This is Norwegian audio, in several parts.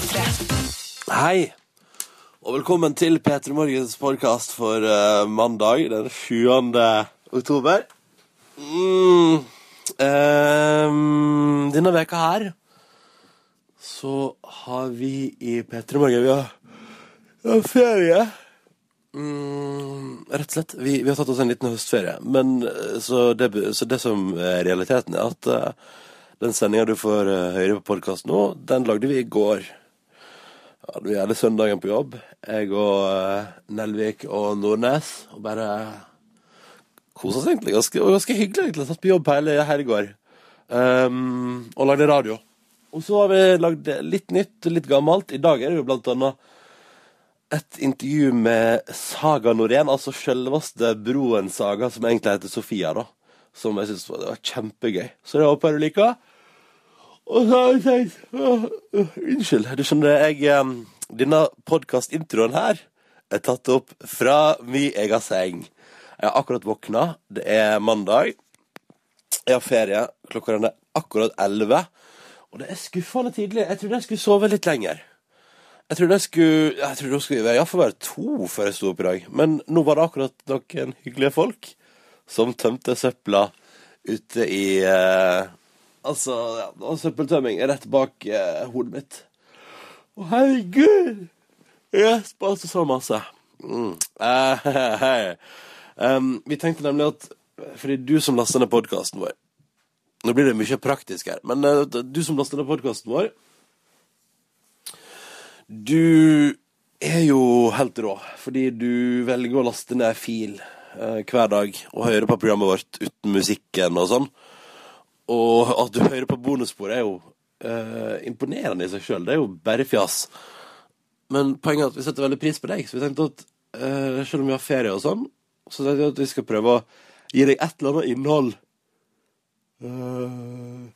P3. Hei, og velkommen til P3 Morgens podkast for eh, mandag den 7. oktober. Mm, ehm, denne veka her så har vi i P3 Morgen Vi har, vi har ferie. Mm, rett og slett. Vi, vi har tatt oss en liten høstferie. Men eh, så det, så det som er realiteten, er at eh, den sendinga du får eh, høre på podkast nå, den lagde vi i går. Ja, du gjør det søndagen på jobb. Jeg og uh, Nelvik og Nordnes. Og bare kosa oss egentlig. Ganske, ganske hyggelig, egentlig. Satt på jobb hele, hele går. Um, og lagde radio. Og så har vi lagd litt nytt, litt gammelt. I dag er det jo blant annet et intervju med Saga Norén, altså selveste broen Saga, som egentlig heter Sofia, da. Som jeg syns var, var kjempegøy. Så det håper jeg du liker. Og så har jeg tenkt Unnskyld. Du skjønner, jeg Denne podkast-introen her er tatt opp fra mi ega seng. Jeg har akkurat våkna. Det er mandag. Jeg har ferie. Klokka er akkurat elleve. Og det er skuffende tidlig. Jeg trodde jeg skulle sove litt lenger. Jeg trodde jeg skulle Jeg trodde det skulle iallfall være to før jeg sto opp i dag. Men nå var det akkurat noen hyggelige folk som tømte søpla ute i eh, Altså, ja, det var søppeltømming rett bak eh, hodet mitt. Å, herregud! Jeg sparte så masse. Mm. Eh, hei. Em, vi tenkte nemlig at Fordi du som laster ned podkasten vår Nå blir det mye praktisk her, men uh, du som laster ned podkasten vår Du er jo helt rå, fordi du velger å laste ned fil uh, hver dag og høre på programmet vårt uten musikken og sånn. Og at du hører på bonussporet, er jo uh, imponerende i seg sjøl. Det er jo bare fjas. Men poenget er at vi setter veldig pris på deg, så vi tenkte at uh, selv om vi har ferie og sånn, så tenkte vi at vi skal prøve å gi deg et eller annet innhold Uh,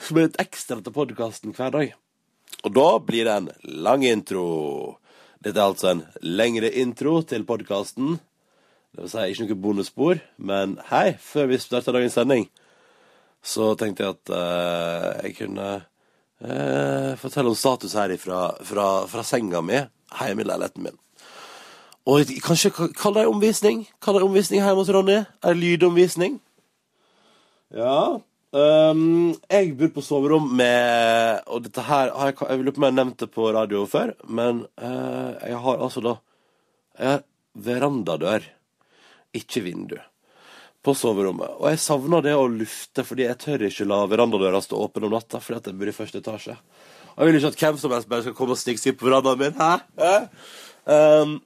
som er litt ekstra til podkasten hver dag. Og da blir det en lang intro. Dette er altså en lengre intro til podkasten. Det vil si ikke noe bonusspor, men hei, før vi starter dagens sending, så tenkte jeg at eh, jeg kunne eh, fortelle om status her ifra, fra, fra senga mi hjemme i leiligheten min. Og kanskje kall det omvisning? Kall det omvisning hjemme hos Ronny? En lydomvisning? Ja. ehm, jeg bor på soverom med Og dette her har jeg, jeg lurer på om jeg har på radio før, men eh, jeg har altså da Jeg har verandadør, ikke vindu, på soverommet. Og jeg savner det å lufte, fordi jeg tør ikke la verandadøra stå åpen om natta, fordi at jeg bor i første etasje. Og jeg vil ikke at hvem som helst bare skal komme og stikke seg på verandaen min. Hæ? Hæ? Um,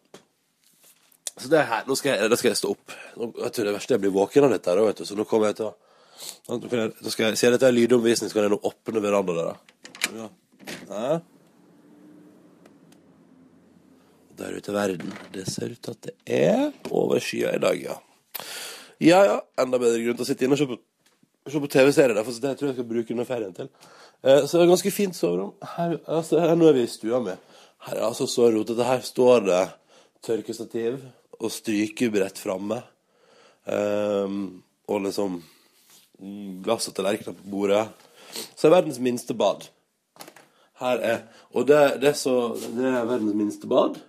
så det er her. Nå skal jeg, da skal jeg stå opp. Nå, vet du, det verste er jeg blir våken av dette, her, vet du, så nå kommer jeg til å nå nå skal jeg, Siden dette er lydomvisning, så kan jeg nå åpne verandadøra. Ja. Der ute i verden. Det ser ut til at det er over skya i dag, ja. Ja, ja. Enda bedre grunn til å sitte inne og se på, på TV-serier. For det tror jeg jeg skal bruke under ferien til. Eh, så det er ganske fint soverom. Her, altså, her, nå er vi i stua mi. Her er altså så rotete. Her står det tørkestativ og strykebrett framme. Ehm, og liksom glass og tallerkener på bordet. Så er verdens minste bad. Her er Og det, det, er, så, det er verdens minste bad.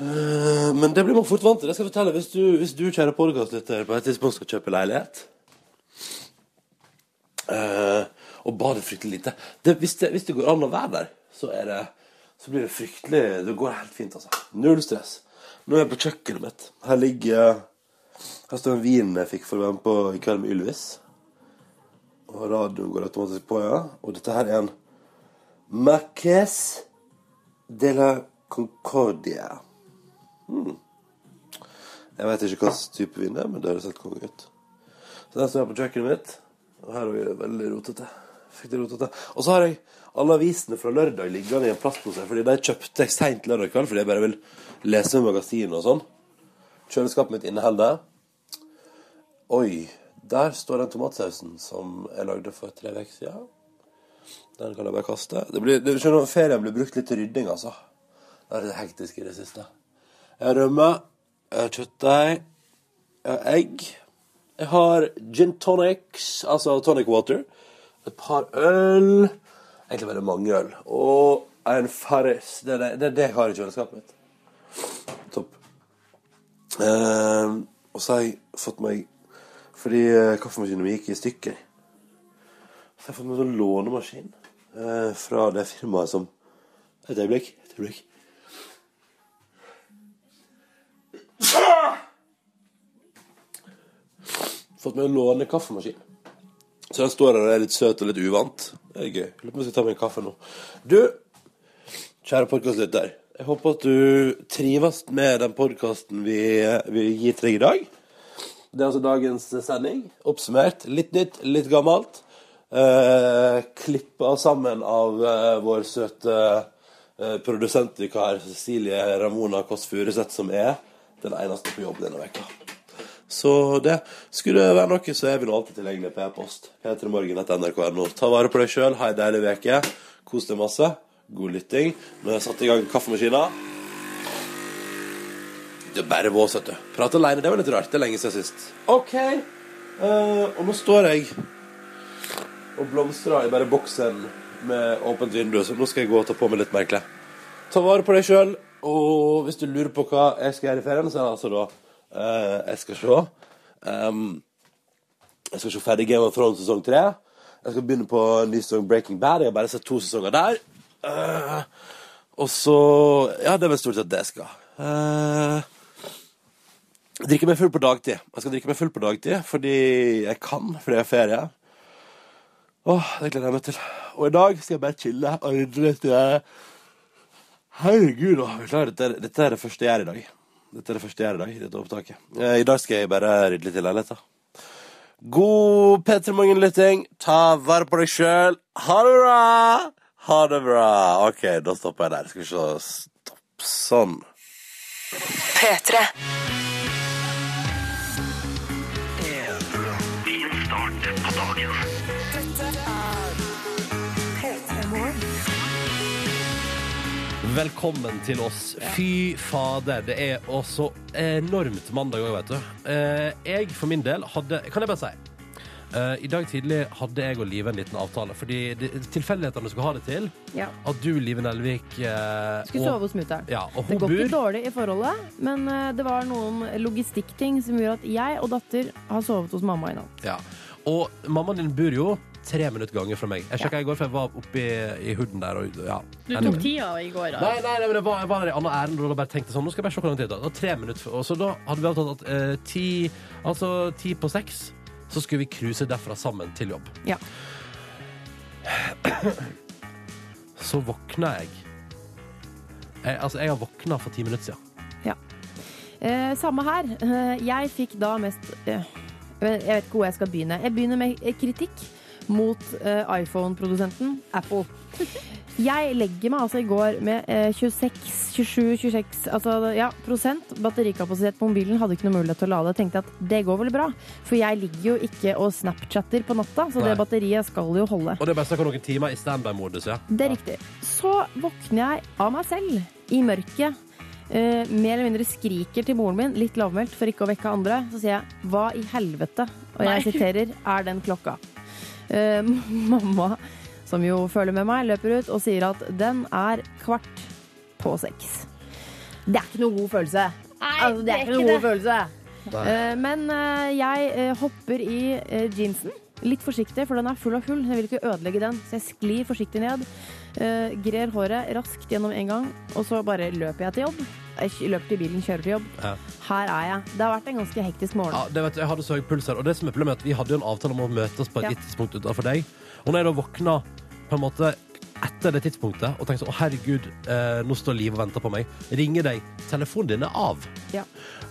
Eh, Men det blir man fort vant til. Det skal jeg fortelle Hvis du, hvis du kjære podkastlytter, på et tidspunkt skal kjøpe leilighet uh, og badet fryktelig lite det, hvis, det, hvis det går an å være der, så, det, så blir det fryktelig Det går helt fint, altså. Null stress. Nå er jeg på kjøkkenet mitt. Her ligger Her står en vin jeg fikk for å være med på I kveld med Ylvis. Og radioen går automatisk på, ja. Og dette her er en Marques de la Concordia. Jeg vet ikke hva type vin det er, men det høres helt konge ut. Så der står jeg på kjøkkenet mitt, og her er det veldig rotete. Fryktelig rotete. Og så har jeg alle avisene fra lørdag liggende i en plastpose, fordi de kjøpte jeg seint lørdag kveld fordi jeg bare vil lese med magasinet og sånn. Kjøleskapet mitt inneholder Oi, der står den tomatsausen som jeg lagde for tre uker siden. Den kan jeg bare kaste. Det blir, det, skjønner, ferien blir brukt litt til rydding, altså. Det er litt hektisk i det siste. Jeg har rømme, jeg har kjøttdeig, jeg har egg. Jeg har gin tonics, altså tonic water. Et par øl. egentlig veldig mange øl. Og en Farris. Det er det, det, det jeg har i kjøleskapet mitt. Topp. Eh, og så har jeg fått meg Fordi eh, kaffemaskinen min gikk i stykker. Så har jeg fått meg en lånemaskin eh, fra det firmaet som Et øyeblikk. Et øyeblikk. Fått meg låne kaffemaskin Så den står der og er litt søt og litt uvant. Det er gøy. Lurer på om jeg skal ta meg en kaffe nå. Du, kjære podkastlytter. Jeg håper at du trives med den podkasten vi, vi gir til deg i dag. Det er altså dagens sending. Oppsummert. Litt nytt, litt gammelt. Eh, Klippa sammen av eh, vår søte eh, produsentvikar Cecilie Ramona Kåss Furuseth, som er den eneste på jobb denne veka. Så det skulle være noe, så er vi nå alltid tilgjengelig på e-post. P3morgen.nrk.no. Ta vare på deg sjøl. Ha ei deilig uke. Kos deg masse. God lytting. Nå har jeg satt i gang kaffemaskina. Det er bare vås, vet du. Prate aleine, det var litt rart. Det er lenge siden sist. OK. Uh, og nå står jeg og blomstrer i bare boksen med åpent vindu, så nå skal jeg gå og ta på meg litt merkelig. Ta vare på deg sjøl, og hvis du lurer på hva jeg skal gjøre i ferien, så er det altså da eh, Jeg skal se Um, Jeg skal se ferdig Game of Thrones sesong tre. Jeg skal begynne på ny sesong Breaking Bad. Jeg har bare sett to sesonger der. Uh, og så Ja, det er vel stort sett det jeg skal. Uh, drikke meg full på dagtid. Jeg skal drikke meg full på dagtid fordi jeg kan, fordi jeg har ferie. Åh, det gleder jeg meg til. Og i dag skal jeg bare chille Herregud, beklager. Er- dette er det første jeg gjør i dag. Dette er det første jeg gjør i dag, dette opptaket. Eh, I dag skal jeg bare rydde litt i leiligheta. God P3 Morgen-lytting. Ta vare på deg sjøl. Ha det bra! Ha det bra. OK, da stopper jeg der. Skal vi se. Stopp. Sånn. P3. Velkommen til oss. Fy fader, det er også enormt mandag òg, vet du. Eh, jeg for min del hadde Kan jeg bare si? eh, I dag tidlig hadde jeg og Live en liten avtale. Fordi det- tilfeldighetene skulle ha det til Ja. at du, Live Nelvik eh, Skulle sove hos mutter'n. ja, og Det hun går ikke bor dårlig i forholdet, men eh, det var noen logistikkting som gjorde at jeg og datter har sovet hos mamma i natt. ja. Og mammaen din bor jo tre minutter ganger fra meg. Jeg sjekka i går, for jeg var oppe i, i hooden der. Og, ja. Du Anyway. tok tida i går, da. Nei, nei, nei, men det var, jeg var der i annet ærend og da bare tenkte sånn, nå skal jeg bare se hvor lang tid det tar. Tre minutter, og så da hadde vi avtalt at eh, ti, altså ti på seks, så skulle vi cruise derfra sammen til jobb. Ja. Så våkna jeg. jeg altså, jeg har våkna for ti minutter siden. Eh, samme her. Eh, jeg fikk da mest eh, Jeg vet ikke hvor jeg skal begynne. Jeg begynner med kritikk mot eh, iPhone-produsenten Apple. Jeg legger meg altså i går med eh, 26-27-26 altså, ja, prosent batterikapasitet på mobilen. Hadde ikke noe mulighet til å lade. Tenkte at det går vel bra, for jeg ligger jo ikke og snapchatter på natta, så Nei. det batteriet skal jo holde. Og det er bare snakk om noen timer i standby-modus, ja. Det er riktig. Så våkner jeg av meg selv i mørket. Uh, mer eller mindre skriker til moren min, litt lavmælt for ikke å vekke andre. Så sier jeg 'hva i helvete'? Og jeg Nei. siterer 'er den klokka'? Eh, mamma, som jo følger med meg, løper ut og sier at den er kvart på seks. Det er ikke noe god følelse. Altså, det er ikke noe god følelse. Eh, men eh, jeg eh, hopper i eh, jeansen. Litt forsiktig, for den er full av hull. Jeg vil ikke ødelegge den, så jeg sklir forsiktig ned. eh, grer håret raskt gjennom en gang, og så bare løper jeg til jobb. Jeg løper til bilen, kjører til jobb. Ja. Her er jeg. Det har vært en ganske hektisk morgen. Ja, det vet du, jeg hadde så høy puls her, og det som er problemet er at vi hadde jo en avtale om å møtes på et Ja. tidspunkt utenfor deg. Og når jeg da våkna på en måte etter det tidspunktet og tenkte sånn, å herregud, eh, nå står Liv og venter på meg, ringer deg, telefonen din er av. Ja.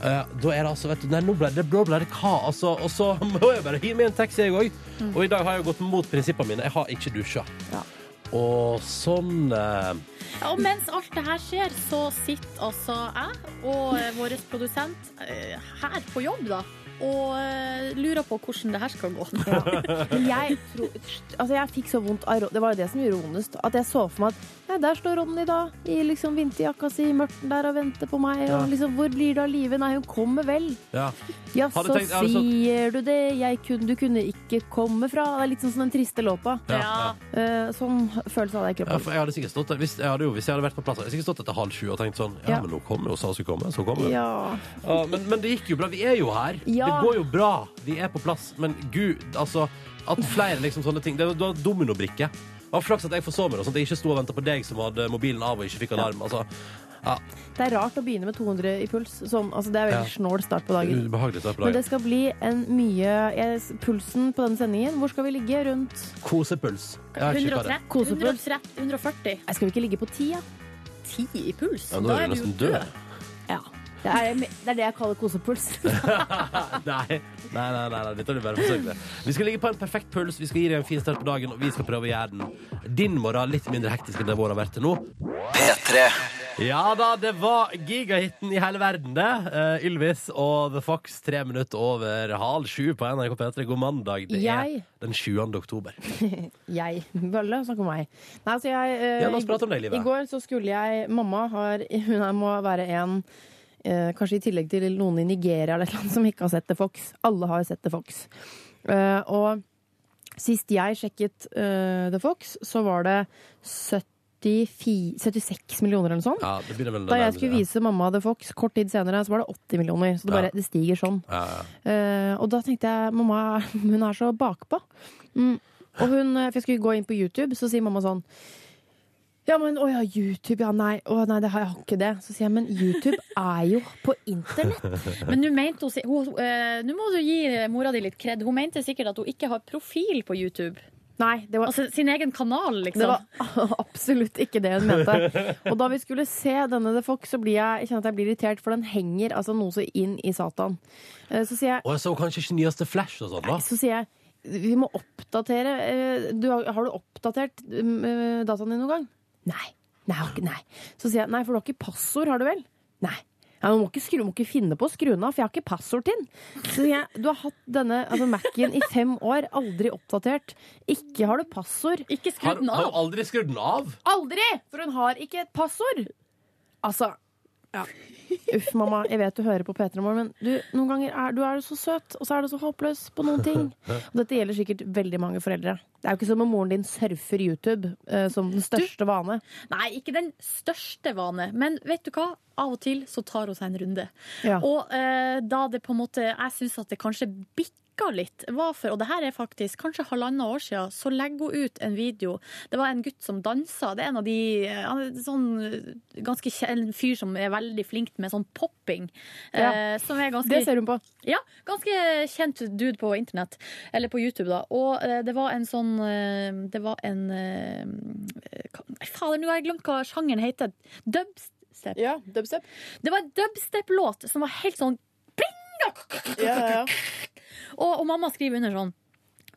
Eh, da er det altså, vet du, nei, nå ble det, nå ble det hva, altså, og så må jeg bare hive meg en taxi jeg òg. Og i dag har jeg gått mot prinsippene mine. Jeg har ikke dusja. Ja. Og sånn eh, Ja, og mens alt det her skjer, så sitter altså jeg og eh, vår produsent eh, her på jobb, da. Og eh, lurer på hvordan det her skal gå. Men jeg, tro, altså jeg fikk så vondt av Det var jo det som gjorde vondest. At jeg så for meg at Nei, der står Ronny, da. I liksom vinterjakka si i mørten der og venter på meg. Og liksom, hvor blir det av livet? Nei, hun kommer vel. Ja. Ja, så tenkt- sier du det. Jeg kunne, du kunne ikke komme fra. Det er litt sånn som den triste låta. Ja, Ja. ja. Eh, sånn følelse av jeg i kroppen. jeg hadde sikkert stått der hvis jeg hadde, jo, hvis jeg hadde vært på plass, hadde jeg sikkert stått etter halv sju og tenkt sånn Ja, Ja. men nå kommer jo, sa hun skulle komme, så kommer hun. Ja. Ja, men, men det gikk jo bra. Vi er jo her. Ja. Det går jo bra. Vi er på plass. Men gud, altså At flere liksom sånne ting Det var dominobrikke. Var flaks at jeg forsov meg, og sånn at jeg ikke sto og venta på deg som hadde mobilen av og ikke fikk alarm. Altså, ja, Det er rart å begynne med 200 i puls. Sånn, altså, det er veldig Ja. snål start på dagen. Ubehagelig start på Men det skal bli en mye yes, Pulsen på denne sendingen, hvor skal vi ligge? Rundt Kosepuls. Jeg har ikke sjekket det. 130, Kosepuls. 130, 140. Nei, Skal vi ikke ligge på ti, ja? 10 i puls. Ja, nå er du nesten død. ja. Det er, det er det jeg kaller kosepuls. Nei, nei, nei, nei, nei, dette du bare forsøk. Vi skal ligge på en perfekt puls, vi skal gi deg en fin start på dagen, og vi skal prøve å gjøre den din morgen litt mindre hektisk enn det vår har vært til nå. P3. Ja da, det var gigahiten i hele verden, det. Uh, Ylvis og The Fox tre minutter over halv sju på NRK P3. God mandag. Det er den 20. oktober. Jeg. Bølle, snakk om meg. Nei, altså jeg uh, Ja, la oss prate om deg, Live. I går så skulle jeg Mamma har Hun her må være en Kanskje i tillegg til noen i Nigeria eller annet som ikke har sett The Fox. Alle har sett The Fox. Eh, og sist jeg sjekket eh, The Fox, så var det 74, 76 millioner eller noe sånt. Ja, Da jeg nærmere, skulle vise mamma The Fox kort tid senere, så var det 80 millioner. Så det, bare, Ja. det stiger sånn. Ja, ja. Eh, og da tenkte jeg mamma hun er så bakpå. Mm. Og hun, for jeg skulle gå inn på YouTube, så sier mamma sånn ja, men å ja, YouTube, ja, nei, å nei, det har jeg har ikke det. Så sier jeg, men YouTube er jo på internett. Men nå mente hun, hun eh, Nå må du gi mora di litt kred. Hun mente sikkert at hun ikke har profil på YouTube. Nei, det var, Altså sin egen kanal, liksom. det var absolutt ikke det hun mente. Og da vi skulle se denne The Fox, så blir jeg, jeg kjenner at jeg blir irritert, for den henger altså noe så inn i Satan. Eh, Så sier jeg, Og jeg så kanskje ikke nyeste Flash og sånn, da? så sier jeg vi må oppdatere eh, du, har, har du oppdatert mm, eh, dataen din noen gang? Nei. Nei, ikke, nei. Så sier jeg nei, for du har ikke passord, har du vel? Nei. Ja, du må ikke, skru, må ikke finne på å skru den av, for jeg har ikke passord til den. Så sier jeg, du har hatt denne altså Mac-en i fem år, aldri oppdatert. Ikke har du passord. Ikke skrudd Har, av. har du aldri skrudd den av? Aldri! For hun har ikke et passord. Altså ja. Uff, mamma, jeg vet du hører på P3 Morgen, men du, noen ganger er du er så søt, og så er du så håpløs på noen ting. Og dette gjelder sikkert veldig mange foreldre. Det er jo ikke som om moren din surfer YouTube eh, som den største vane. Nei, ikke den største vane, men vet du hva? Av og til så tar hun seg en runde. Ja. Og eh, da det på en måte Jeg syns at det kanskje bikka litt. Var for, og det her er faktisk kanskje halvannet år siden, så legger hun ut en video. Det var en gutt som dansa. Det er en av de eh, han er sånn eh, ganske En fyr som er veldig flink med sånn popping. Ja. Eh, som er ganske Det ser hun på. ja, ganske kjent dude på internett. Eller på YouTube, da. Og eh, det var en sånn eh, Det var en eh, fader, nå har jeg glemt hva sjangeren heter. Dubstep. Ja, dubstep. Det var en dubstep-låt som var helt sånn og, og mamma skriver under sånn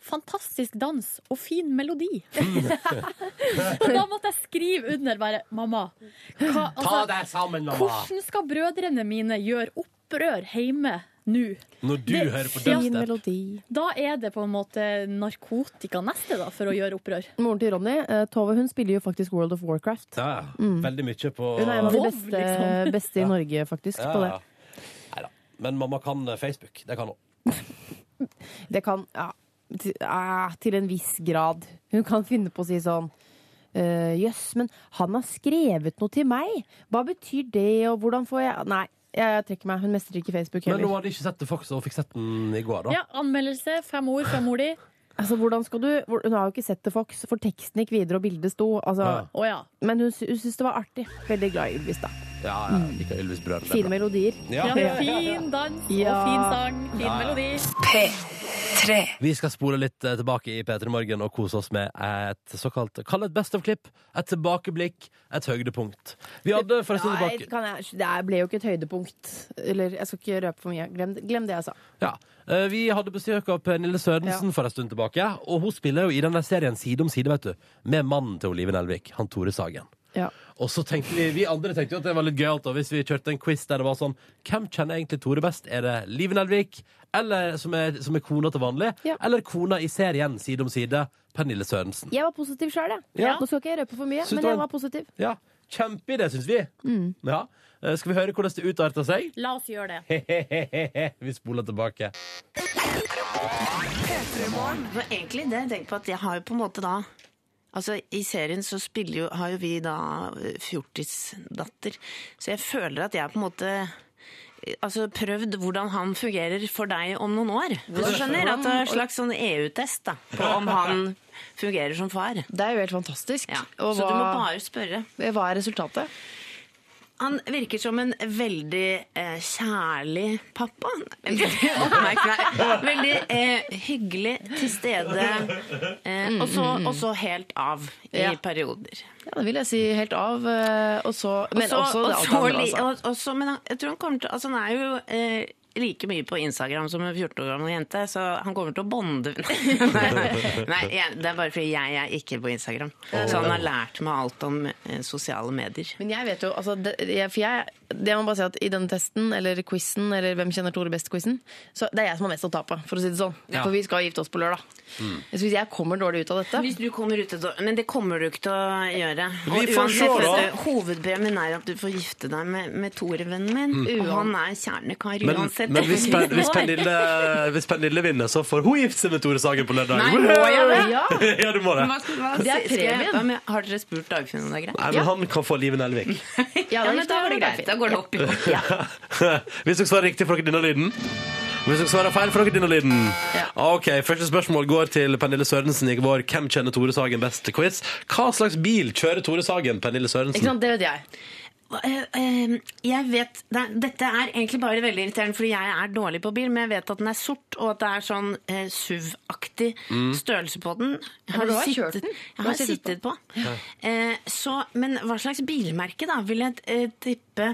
Fantastisk dans og fin melodi. og da måtte jeg skrive under bare Mamma, hva, Ta altså, deg sammen, mamma! hvordan skal brødrene mine gjøre opprør hjemme nå? Når du Det- hører på Fin dubstep. Da er det på en måte narkotika neste da, for å gjøre opprør. Moren til Ronny, eh, Tove, hun spiller jo faktisk World of Warcraft. Ja, mm. Veldig mye på Hun er en av de beste, liksom. beste i Norge, faktisk, Ja, på det. Nei da. Men mamma kan eh, Facebook. Det kan hun. Det kan ja, til, ah, en viss grad. Hun kan finne på å si sånn «Eh, Jøss, men han har skrevet noe til meg! Hva betyr det, og hvordan får jeg Nei, jeg trekker meg. Hun mestrer ikke Facebook Men hun heller. hadde ikke sett det Fox og fikk sett den i går, da. Ja, Anmeldelse, fem ord fra mor di. Altså, hvordan skal du Hun har jo ikke sett The Fox, for teksten gikk videre, og bildet sto. Altså, Ja. Å ja. Men hun, hun syntes det var artig. Veldig glad i Ylvis, da. Ja, ja, liker Ylvis brød, Fine melodier. Ja. ja. Fin dans Ja. og fin sang. Fin Ja, ja. melodi. P3. Vi skal spole litt eh, tilbake i P3 Morgen og kose oss med et såkalt Kall det et best of-klipp. Et tilbakeblikk. Et høydepunkt. Vi hadde for en stund tilbake kan jeg, det ble jo ikke et høydepunkt. Eller jeg skal ikke røpe for mye. Glem, glem det jeg sa. Ja. Eh, Vi hadde besøk av Pernille Sørensen for en stund tilbake. Og hun spiller jo i denne serien Side om side, vet du. Med mannen til Olive Nelvik, han Tore Sagen. Ja. Og så tenkte vi, vi andre tenkte jo at det var litt gøyalt hvis vi kjørte en quiz der det var sånn Hvem kjenner egentlig Tore best? Er det Liven Nelvik, eller, som, er, som er kona til vanlig? Ja. Eller kona i serien Side om side? Pernille Sørensen. Jeg var positiv sjøl, jeg. Ja. Nå skal ikke jeg røpe for mye, men jeg var positiv. Ja, Kjempeidé, syns vi. Mm. Ja. Eh, Skal vi høre hvordan det utarter seg? La oss gjøre det. vi spoler tilbake. For egentlig det jeg tenker på at jeg har jo på en måte da Altså I serien så spiller jo, har jo vi da eh, fjortisdatter, så jeg føler at jeg på en måte Altså prøvd hvordan han fungerer for deg om noen år. Du skjønner? At det er en slags sånn EU-test da, på om han fungerer som far. Det er jo helt fantastisk. Ja. Så du må bare spørre. hva er resultatet? Han virker som en veldig eh, kjærlig pappa. Veldig oppmerksom. Veldig eh, hyggelig, til stede. Eh, og, så, og så helt av i Ja. perioder. Ja, det vil jeg si helt av. eh, Og så, men Og så- også det alt andre, altså. og- og så- Men han- jeg tror han kommer til Altså, han er jo eh, like mye på Instagram som en 14 år gammel jente, så han kommer til å bonde Nei, det er bare fordi jeg er ikke på Instagram. Så han har lært meg alt om eh, sosiale medier. Men jeg vet jo, altså, det, jeg, for jeg, det må bare si at i denne testen, eller quizen, eller Hvem kjenner Tore best-quizen, så det er jeg som har mest å tape, for å si det sånn. Ja. For vi skal gifte oss på lørdag. Så hvis jeg kommer dårlig ut av dette Hvis du kommer ut av Men det kommer du ikke til å gjøre. Vi Og får uansett, se, da. vet Hovedpremien er at du får gifte deg med, med Tore-vennen min. Og han er kjernekar Men, uansett. men hvis, per, hvis, Pernille, hvis Pernille vinner, så får hun gifte seg med Tore Sagen på lørdag. Nei, må jeg det? Ja, ja, du må det. Det er premien. Har dere spurt Dagfinn om det er greit? Nei, men Han kan få Live Nelvik. ja, Ja, det greit. Går det opp i opp. Hvis dere svarer riktig, får dere denne lyden. Hvis dere svarer feil, får dere denne lyden. Ja. Ok, Første spørsmål går til Pernille Sørensen i vår Hvem kjenner Tore Sagen best-quiz. Hva slags bil kjører Tore Sagen, Pernille Ikke Sørensen? sant, det vet jeg. Eh, eh, Jeg vet, det, Dette er egentlig bare veldig irriterende, fordi jeg er dårlig på bil, men jeg vet at den er sort, og at det er sånn eh, SUV-aktig størrelse på den. Jeg men du har kjørt den. Jeg har har sittet på. Eh, så, men hva slags bilmerke, da? Vil jeg tippe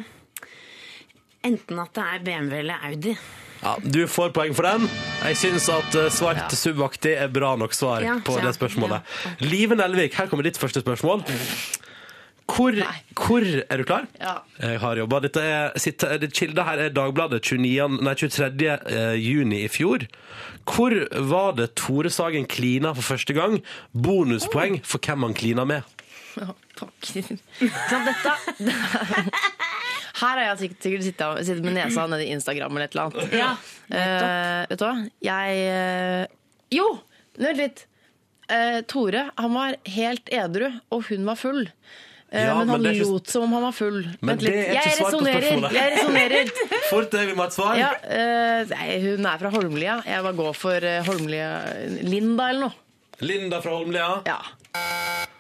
enten at det er BMW eller Audi. Ja, du får poeng for den. Jeg syns at eh, svart subaktig er bra nok svar Ja, på ja, det spørsmålet. Live Nelvik, her kommer ditt første spørsmål. Hvor, hvor Er du klar? Ja. Jeg har jobba. Dette er, sitte- det Kilda her er Dagbladet 29, nei, 23. eh, juni i fjor. Hvor var det Tore Sagen klina for første gang? Bonuspoeng for hvem han klina med. Takk. Så dette Her har jeg sikkert, sittet, med nesa nede i Instagram eller et eller annet. Ja, uh, vet du hva? Jeg uh, Jo! Vent litt. Uh, Tore han var helt edru, og hun var full. Ja, men han men ikke- lot som om han var full. Men Vent litt. det er ikke Jeg svar på resonnerer. spørsmålet. Jeg resonnerer. Fort deg, vi må ha et svar. Ja, nei, hun er fra Holmlia. Jeg bare går for Holmlia Linda eller noe. Linda fra Holmlia. Ja.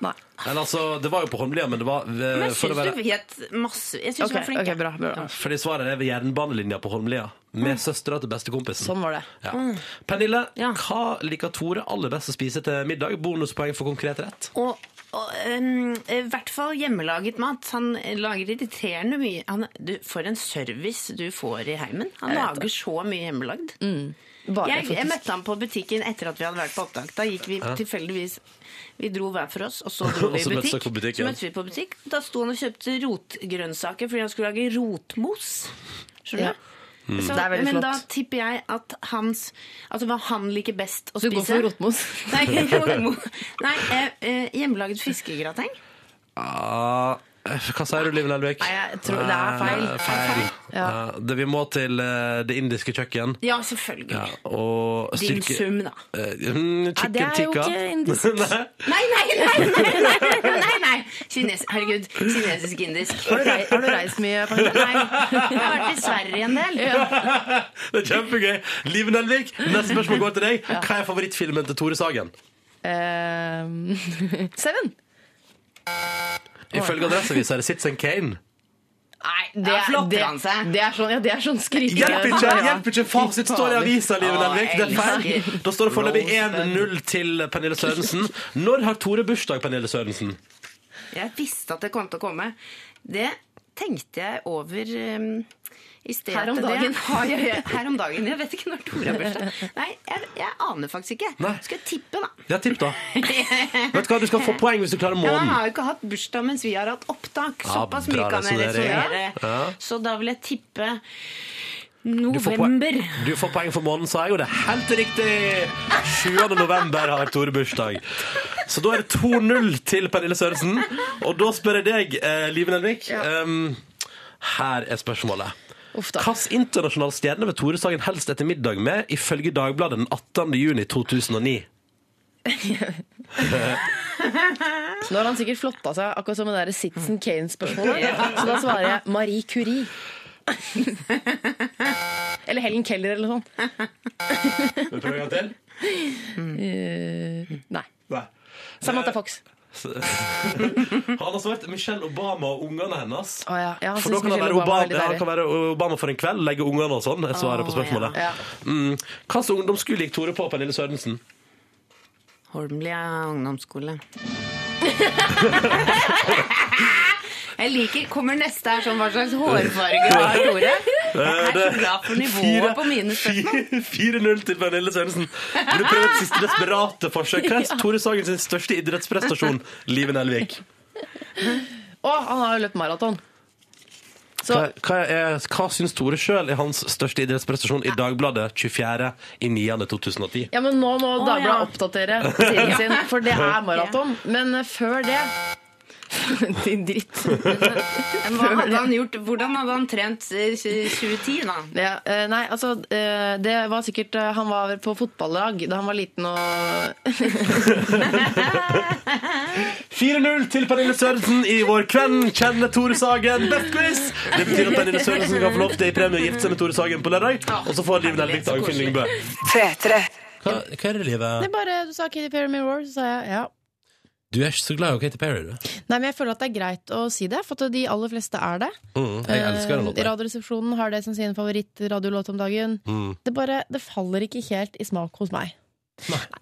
Nei. Men altså, det var jo på Holmlia, men det var Men eh, jeg for å syns være du vet masse. Jeg syns du var flink. Okay, jeg. bra. bra. Fordi svaret er ved jernbanelinja på Holmlia. Med søstera til bestekompisen. Sånn var det. Ja. Pernille, Ja. hva liker Tore aller best å spise til middag? Bonuspoeng for konkret rett. Og, og um, i hvert fall hjemmelaget mat. Han lager irriterende mye. Han, du, for en service du får i heimen. Han lager det. så mye hjemmelagd. Bare, Jeg, jeg møtte ham på butikken etter at vi hadde vært på opptak. Da gikk vi tilfeldigvis Vi dro hver for oss, og så dro vi i butikk. på butikken. Så møttes vi på butikk. Da sto han og kjøpte rotgrønnsaker fordi han skulle lage rotmos. Skjønner Ja. du? Mm. Så, Det er veldig men flott. da tipper jeg at hans Altså hva han liker best å spise du går for rotmos? Nei, rotmos. Nei eh, eh, hjemmelaget fiskegrateng. Ah, hva sier du, Liv Nelvik? Nei, jeg tror det er feil. Eh, feil. Ja. Ja, det, vi må til eh, det indiske kjøkken. Ja, selvfølgelig. Ja, og Din styrke- sum, da. Eh, mm, Ja, det chicken er jo tikka. ikke indisk. Nei. Nei, nei, nei! nei, nei, nei, nei. Kines, herregud. Kinesisk-indisk. Har du, rei, har du reist mye? Pernille? Nei, jeg har vært i Sverige en del. Det er kjempegøy. Liv Nelvik, neste spørsmål går til deg. Hva er favorittfilmen til Tore Sagen? Eh, Seven. Ifølge Adresseavisa er det Citizen Kane. Nei, det, Ja, er- flotter det, han seg? det er sånn, ja, det er sånn skrike. Hjelp ikke! Hjelp ikke! Fasit står i avisa, Live Nelvik. Det er feil. Da står det foreløpig 1-0 til Pernille Sørensen. Når har Tore bursdag, Pernille Sørensen? Jeg visste at det kom til å komme. Det tenkte jeg over um. Her om dagen. har jeg- her om dagen. Jeg vet ikke når Tore har bursdag. Nei, jeg, jeg aner faktisk ikke. Nei. Skal jeg tippe, da? Ja, tipp, da. Vet du hva, Du skal få poeng hvis du klarer Ja, han har jo ikke hatt bursdag mens vi har hatt opptak. Såpass mye kan jeg resonnere. Ja. Så da vil jeg tippe Du får, du får poeng for måneden, sa jeg, og det er helt riktig! 7. november har Tore bursdag. Så da er det 2-0 til Pernille Sørensen. Og da spør jeg deg, eh, Live Nelvik. Um, her er spørsmålet. Hvilken internasjonal stjerne vil Tore Sagen helst etter middag med, ifølge Dagbladet den 18. juni 2009? Nå har han sikkert flotta seg, akkurat som det der Citizen Kane-spørsmålet. Så da svarer jeg Marie Curie. eller Helen Keller eller noe sånt. Vil du prøve en gang til? Eh. Nei. Samantha Fox. Han har svart Michelle Obama og ungene hennes. Oh, ja. ja For da kan han være Obama Obama, ja, kan være Obama for en kveld, legge ungene og sånn. er Svaret på spørsmålet. Ja. Mm. Hva slags ungdomsskole gikk Tore på, Pernille Sørensen? Holmlia ungdomsskole. Jeg liker Kommer neste her sånn hva slags hårfarge har Tore? Jeg er så glad for nivået på mine spørsmål. 4-0 til Pernille Sørensen. Vil du prøve et siste desperate forsøk? Hva er Tore Sagen sin største idrettsprestasjon? Live Nelvik. Å, han har jo løpt maraton. Så Hva, hva, er, hva syns Tore sjøl er hans største idrettsprestasjon i Dagbladet 24.9.2010? Ja, men nå må Dagbladet ja. oppdatere siden sin, for det er maraton. Men eh, før det Din dritt. Men Hva hadde han gjort? Hvordan hadde han trent eh, 2010, da? Ja, eh, nei, altså eh, Det var sikkert eh, Han var på fotballag da han var liten og 4-0 til Pernille Sørensen i vår Hvem kjenner Tore Sagen best quiz. Det betyr at Pernille Sørensen kan få lov til i premie å gifte seg med Tore Sagen på lørdag. Og så får Liv Nelvik Dagfinn Lyngbø. P3. Hva, hva er det, Livet? Det er bare Du sa Kitty Perry Mirror, så sa jeg ja. Du er ikke så glad i Katy Perry, du. Nei, men jeg føler at det er greit å si det, for at de aller fleste er det. Mm, jeg elsker den Eh, låta. Radioresepsjonen har det som sin favorittradiolåt om dagen. Mm. Det bare, det faller ikke helt i smak hos meg.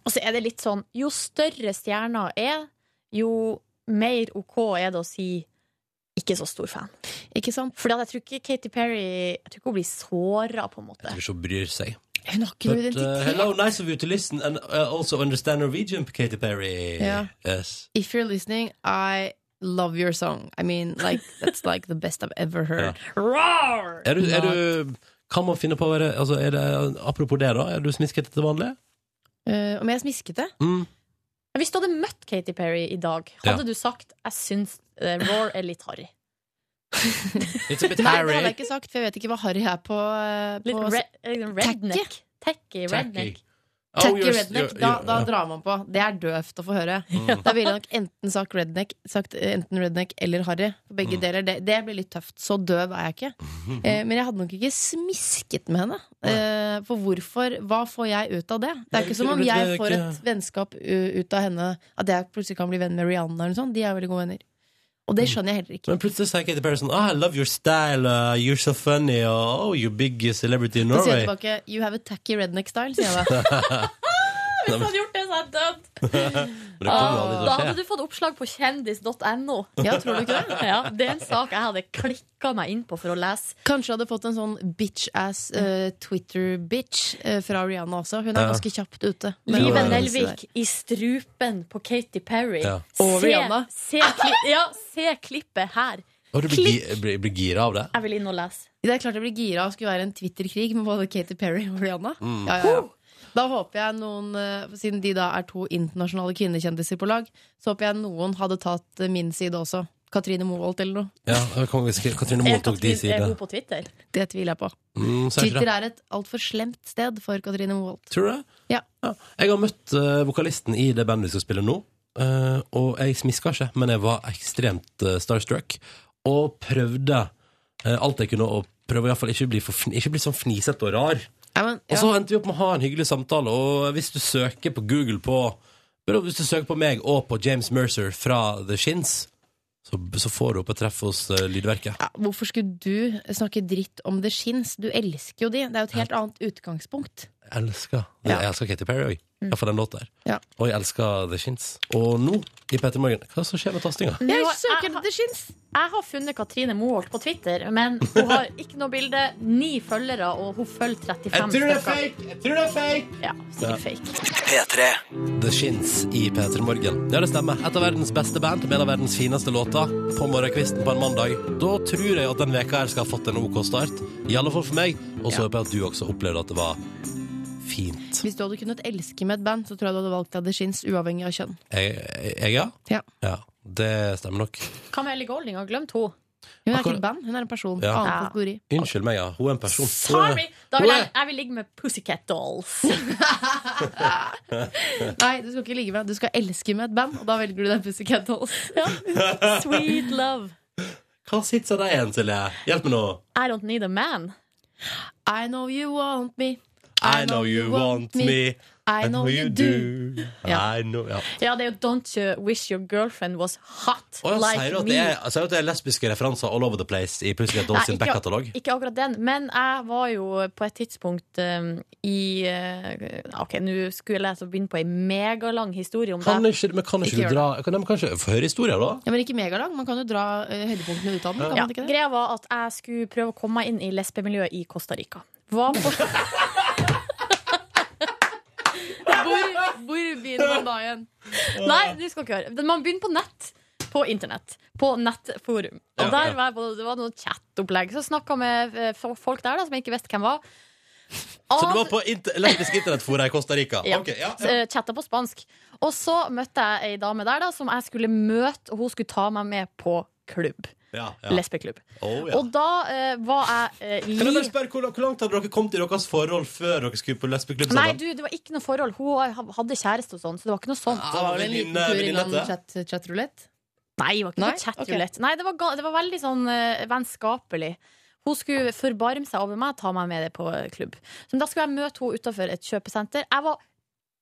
Og så er det litt sånn Jo større stjerna er, jo mer OK er det å si ikke så stor fan. Ikke sant? Fordi at jeg tror ikke Katy Perry Jeg tror ikke hun blir såra, på en måte. Jeg tror ikke hun bryr seg. Hun har ikke noe But, uh, identitet. hello, nice of you to listen and uh, also understand Norwegian, Katy Perry. Yeah. Yes. If you're listening, I love your song. I mean, like, that's like the best I've ever heard. Roar! Er du, er du, kan man finne på å være altså, er det, Apropos det, da. Er du smisket til vanlig? Uh, om jeg er smiskete? Mm. Hvis du hadde møtt Katy Perry i dag, hadde du sagt jeg syns uh, Roar er litt harry? It's a bit Nei, det hadde jeg ikke sagt, for jeg vet ikke hva Harry er på, på Litt re eh, redneck. Tacky redneck. Oh, Tacky you're- redneck, you're- da, da ja. drar man på. Det er døvt å få høre. Mm. Da ville jeg nok enten sagt redneck, sagt eh, enten redneck eller harry. Begge Mm. deler. Det, det blir litt tøft. Så døv er jeg ikke. Eh, men jeg hadde nok ikke smisket med henne. Eh, for hvorfor? Hva får jeg ut av det? Det er ikke som om jeg får et vennskap ut av henne. At jeg plutselig kan bli venn med Rihanna eller noe sånt. De er veldig gode venner. Og det skjønner jeg heller ikke. Men plutselig sa Katy Perry sånn oh, I love your style, uh, you're so funny, og oh, you're big celebrity in Norway. Så sier jeg tilbake You have a tacky redneck style, sier jeg da. Hvis du hadde gjort det, så dødd! Men det kommer jo aldri til Da å hadde skje. du fått oppslag på kjendis.no. Ja, tror du ikke det? Ja, det er en sak jeg hadde klikka meg inn på for å lese. Kanskje hadde fått en sånn bitch-ass eh, Twitter-bitch eh, fra Rihanna også. Hun er Ja. ganske kjapt ute. Live ja. Nelvik i strupen på Katy Perry. Ja. Og Rihanna. se, kli ja, se klippet her. Og du blir, gi- blir, blir gira av det? Jeg vil inn og lese. Det er klart jeg blir gira av å skulle være en Twitter-krig med både Katy Perry og Rihanna. Mm. Ja, ja, ja. Da håper jeg noen, eh, siden de da er to internasjonale kvinnekjendiser på lag, så håper jeg noen hadde tatt eh, min side også. Katrine Moholt eller noe. Ja, Katrine Moholt tok de side. er hun på Twitter? Det tviler jeg på. Mm, Twitter er et altfor slemt sted for Katrine Moholt. Tror du det? Ja. Jeg har møtt uh, vokalisten i det bandet vi skal spille nå, uh, og jeg smiska ikke, men jeg var ekstremt uh, starstruck, og prøvde alt jeg kunne, å prøve å hvert ikke bli, for, ikke bli sånn fnisete og rar. Ja, Og så endte vi opp med å ha en hyggelig samtale, og hvis du søker på Google på Hvis du søker på meg og på James Mercer fra The Shins, så, så får du opp et treff hos uh, Lydverket. ja, hvorfor skulle du snakke dritt om The Shins? Du elsker jo de. Det er jo et helt annet utgangspunkt. Jeg elsker. Jeg elsker Katy Perry òg. Ja, for den låta der. Ja. Og jeg elsker The Shins. Og nå, i Petter Morgen, hva som skjer med tastinga? Jeg søker jeg- det skins! Jeg har funnet Katrine Moholt på Twitter, men hun har ikke noe bilde, ni følgere, og hun følger 35 stykker. Jeg tror det er fake! Ja, sikkert fake. P3. The Shins i P3 Morgen. Ja, det stemmer. Et av verdens beste band med en av verdens fineste låter på morgenkvisten på en mandag. Da tror jeg at den veka her skal ha fått en OK start. I alle fall for meg. Og så håper jeg at du også opplevde at det var fint. Hvis du hadde kunnet elske med et band, så tror jeg du hadde valgt deg The Shins, uavhengig av kjønn. Jeg, jeg ja? Ja. Ja, det stemmer nok. Hva med Ellie Golding? Har glemt henne? Hun er Akkurat- ikke et band, hun er en person. Ja. Annen Ja. Unnskyld meg, ja. Hun er en person. Er- Sorry! Da vil jeg, jeg vil ligge med Pussycat Dolls. Nei, du skal ikke ligge med. Du skal elske med et band, og da velger du den Pussycat Dolls. Sweet love. Hva sitter det igjen, Silje? Hjelp meg nå. I don't need a man. I know you want me. I know you want me. I know you do. Ja. Know, ja. Ja, det er jo Don't you wish your girlfriend was hot oh, like sier me. er, sier du at det er lesbiske referanser all over the place i plutselig Dolls sin Nei, ikke- akkurat den, men jeg var jo på et tidspunkt um, i uh, Ok, nå skulle jeg så begynne på ei megalang historie om Kan det. ikke, men kan ikke, Ikke du dra kan, men Kanskje få høre historien, da? Ja, men ikke megalang. Man kan jo dra uh, høydepunktene ut av den. Kan Ja, man ikke det? greia var at jeg skulle prøve å komme meg inn i lesbemiljøet i Costa Rica. Hva på, Hvor, hvor begynner man da igjen? nei, du skal ikke høre. Man begynner på nett. På internett. På nettforum. Og der var jeg på, det var noe chat-opplegg. Så snakka med eh, folk der da, som jeg ikke visste hvem var. Så du var på inter lesbisk internettfora i Costa Rica? Ja. Okay, ja, ja. eh, chatta på spansk. Og så møtte jeg ei dame der da som jeg skulle møte, og hun skulle ta meg med på klubb. Ja, ja. Lesbeklubb. Oh, ja. Og da eh, var jeg eh, Kan jeg bare spørre, hvor, hvor langt hadde dere kommet i deres forhold før dere skulle på lesbeklubb Nei, du, det var ikke noe forhold. Hun hadde kjæreste og sånn, så det var ikke noe sånt. Ah, Det var vel en liten tur innom venninnete? chat, chatrulett? Nei, det var ikke Nei? noe chatrulett. Nei, det var, det var veldig sånn uh, vennskapelig. Hun skulle forbarme seg over meg, ta meg med det på eh, klubb. Så da skulle jeg møte henne utafor et kjøpesenter. Jeg var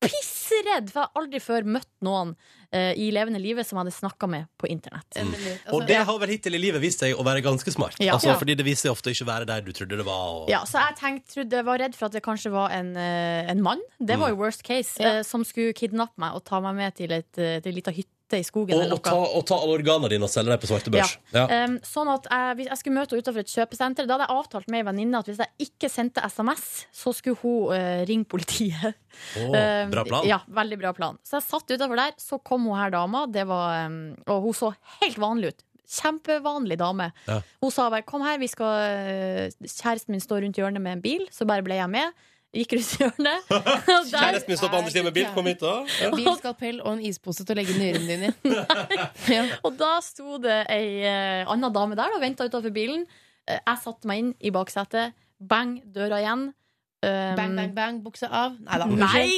pissredd, for jeg har aldri før møtt noen eh, i levende livet som jeg hadde snakka med på internett. Og Altså, det har vel hittil i livet vist seg å være ganske smart. Ja. Altså, Ja. Fordi det viser seg ofte ikke å være der du trodde det var. Og... Ja, så jeg tenkte, trodde, jeg var redd for at det kanskje var en, eh, en mann, det var jo worst case, eh, som skulle kidnappe meg og ta meg med til et, eh, til en liten hytte i skogen. Og, og, ta, og ta alle organene dine og selge dem på svartebørs. Ja. Um, sånn at jeg, hvis jeg skulle møte henne utenfor et kjøpesenter, da hadde jeg avtalt med ei venninne at hvis jeg ikke sendte SMS, så skulle hun uh, ringe politiet. Oh, Um, bra plan. Ja, veldig bra plan. Så jeg satt utenfor der, så kom hun her dama, det var, um, og hun så helt vanlig ut. Kjempevanlig dame. Ja. Hun sa bare 'kom her, vi skal eh, Kjæresten min står rundt hjørnet med en bil', så bare ble jeg med. Gikk rundt hjørnet. og Kjæresten min står på andre siden med bil. Kom hit, da. Ja. Bilskalpell og en ispose til å legge nyrene din i. ja. Og da sto det ei uh, anna dame der og venta utafor bilen. Uh, jeg satte meg inn i baksetet. Bang, døra igjen. Um, Bang, bang, bang, bukse av. Nei da. Nei!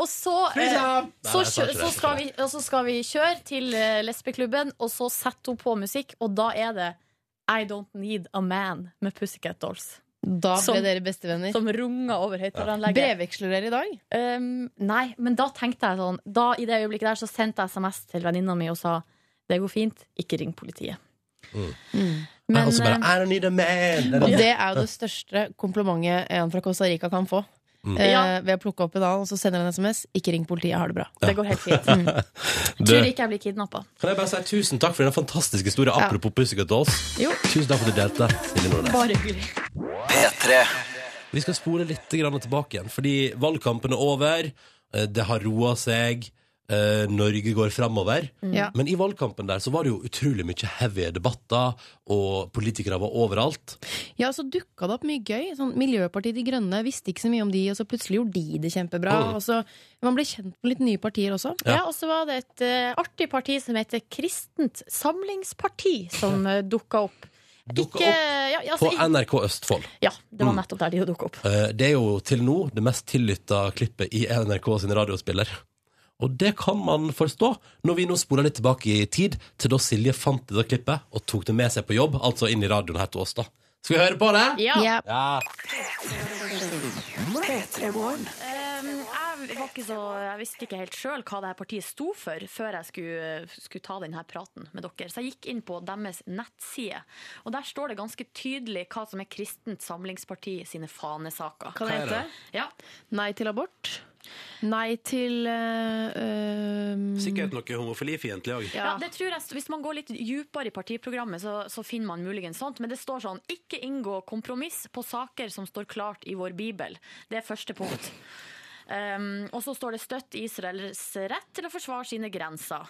Og så, eh, så, så, skal vi, og så skal vi kjøre til uh, lesbeklubben, og så setter hun på musikk, og da er det I Don't Need a Man med Pussycat Dolls. Da ble Som- dere bestevenner. Som runga over høyttaleranlegget. Brevveksler dere i dag? Um, nei, men da tenkte jeg sånn Da I det øyeblikket der så sendte jeg SMS til venninna mi og sa det går fint, ikke ring politiet. Mm. Men, og så bare eh, I don't need a man. Og det. det er jo det største komplimentet en fra Costa Rica kan få. Mm. Eh, Ja. ved å plukke opp en annen, og så sender en SMS. Ikke ring politiet, jeg har det bra. det går helt fint. Mm. Tror ikke jeg blir kidnappa. kan jeg bare si tusen takk for den fantastiske historien Ja. apropos Pussycat Dolls. Jo. Tusen takk for at du delte. Silje Nordnes. Bare hyggelig. P3. Vi skal spole litt tilbake igjen, fordi valgkampen er over. eh, Det har roa seg. Eh, Norge går framover. Ja. Men i valgkampen der så var det jo utrolig mye heavy debatter, og politikere var overalt. Ja, så dukka det opp mye gøy. Sånn, Miljøpartiet De Grønne visste ikke så mye om de, og så plutselig gjorde de det kjempebra. Mm. Og så Man ble kjent med litt nye partier også. Ja. Ja, og så var det et uh, artig parti som heter Kristent Samlingsparti, som uh, dukka opp. Dukka opp ja, altså, på NRK Østfold. ja, det var Mm. nettopp der de dukka opp. Eh, Det er jo til nå det mest tillytta klippet i NRK sin radiospiller. Og det kan man forstå, når vi nå spoler litt tilbake i tid, til da Silje fant det klippet og tok det med seg på jobb, altså inn i radioen her til oss, da. Skal vi høre på det? Ja. Ja. Ja. Um, jeg, var ikke så, jeg visste ikke helt sjøl hva det her partiet sto for, før jeg skulle, skulle ta denne praten med dere. Så jeg gikk inn på deres nettside, og der står det ganske tydelig hva som er Kristent Samlingsparti sine fanesaker. Hva det heter det? Ja. Nei til abort. Nei til eh, eh, Sikkert noe homofilifiendtlig òg. Ja, det tror jeg, Hvis man går litt dypere i partiprogrammet, så, så finner man muligens sånt. Men det står sånn 'ikke inngå kompromiss på saker som står klart i vår bibel'. Det er første punkt. Um, og så står det 'støtt Israels rett til å forsvare sine grenser'.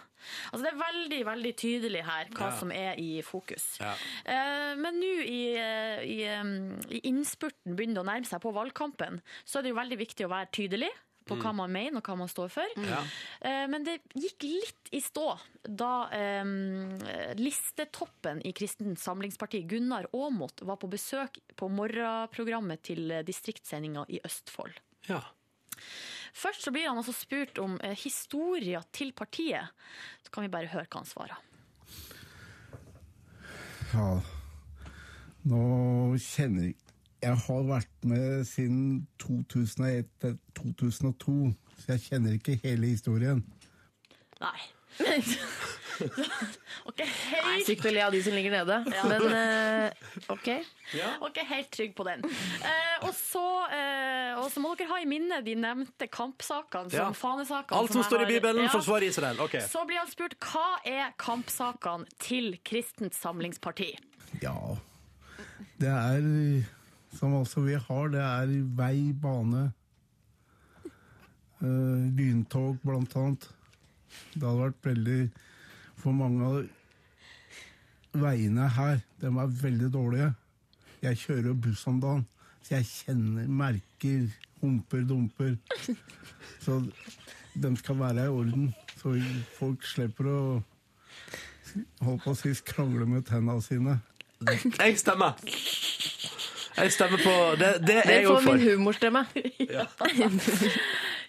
Altså Det er veldig veldig tydelig her hva Ja. som er i fokus. Ja. Uh, men nå i, eh, i, um, i innspurten begynner det å nærme seg på valgkampen, så er det jo veldig viktig å være tydelig på hva man mener og hva man står for. Ja. Eh, Men det gikk litt i stå da eh, listetoppen i Kristent Samlingsparti, Gunnar Aamodt, var på besøk på morgenprogrammet til eh, distriktssendinga i Østfold. Ja. Først så blir han altså spurt om eh, historia til partiet. Så kan vi bare høre hva han svarer. Ja, nå kjenner jeg Jeg har vært med siden 2001-2002, så jeg kjenner ikke hele historien. Nei. OK, Nei, helt, Sykt å le av de som ligger nede. Men uh, OK. ok, helt trygg på den. Uh, og, så, uh, og så må dere ha i minne de nevnte kampsakene, som Ja. fanesakene. Alt som som står i Bibelen, Ja. forsvarer Israel. Okay. Så blir han spurt hva er kampsakene til Kristent Samlingsparti. Ja, det er som altså vi har, det er vei, bane, uh, lyntog blant annet. Det hadde vært veldig For mange av veiene her, de er veldig dårlige. Jeg kjører buss om dagen, så jeg kjenner merker, humper, dumper. Så de skal være i orden, så folk slipper å holdt på å si skrangle med tennene sine. Jeg stemmer. Jeg stemmer på Det, det er jeg òg for. min humorstemme.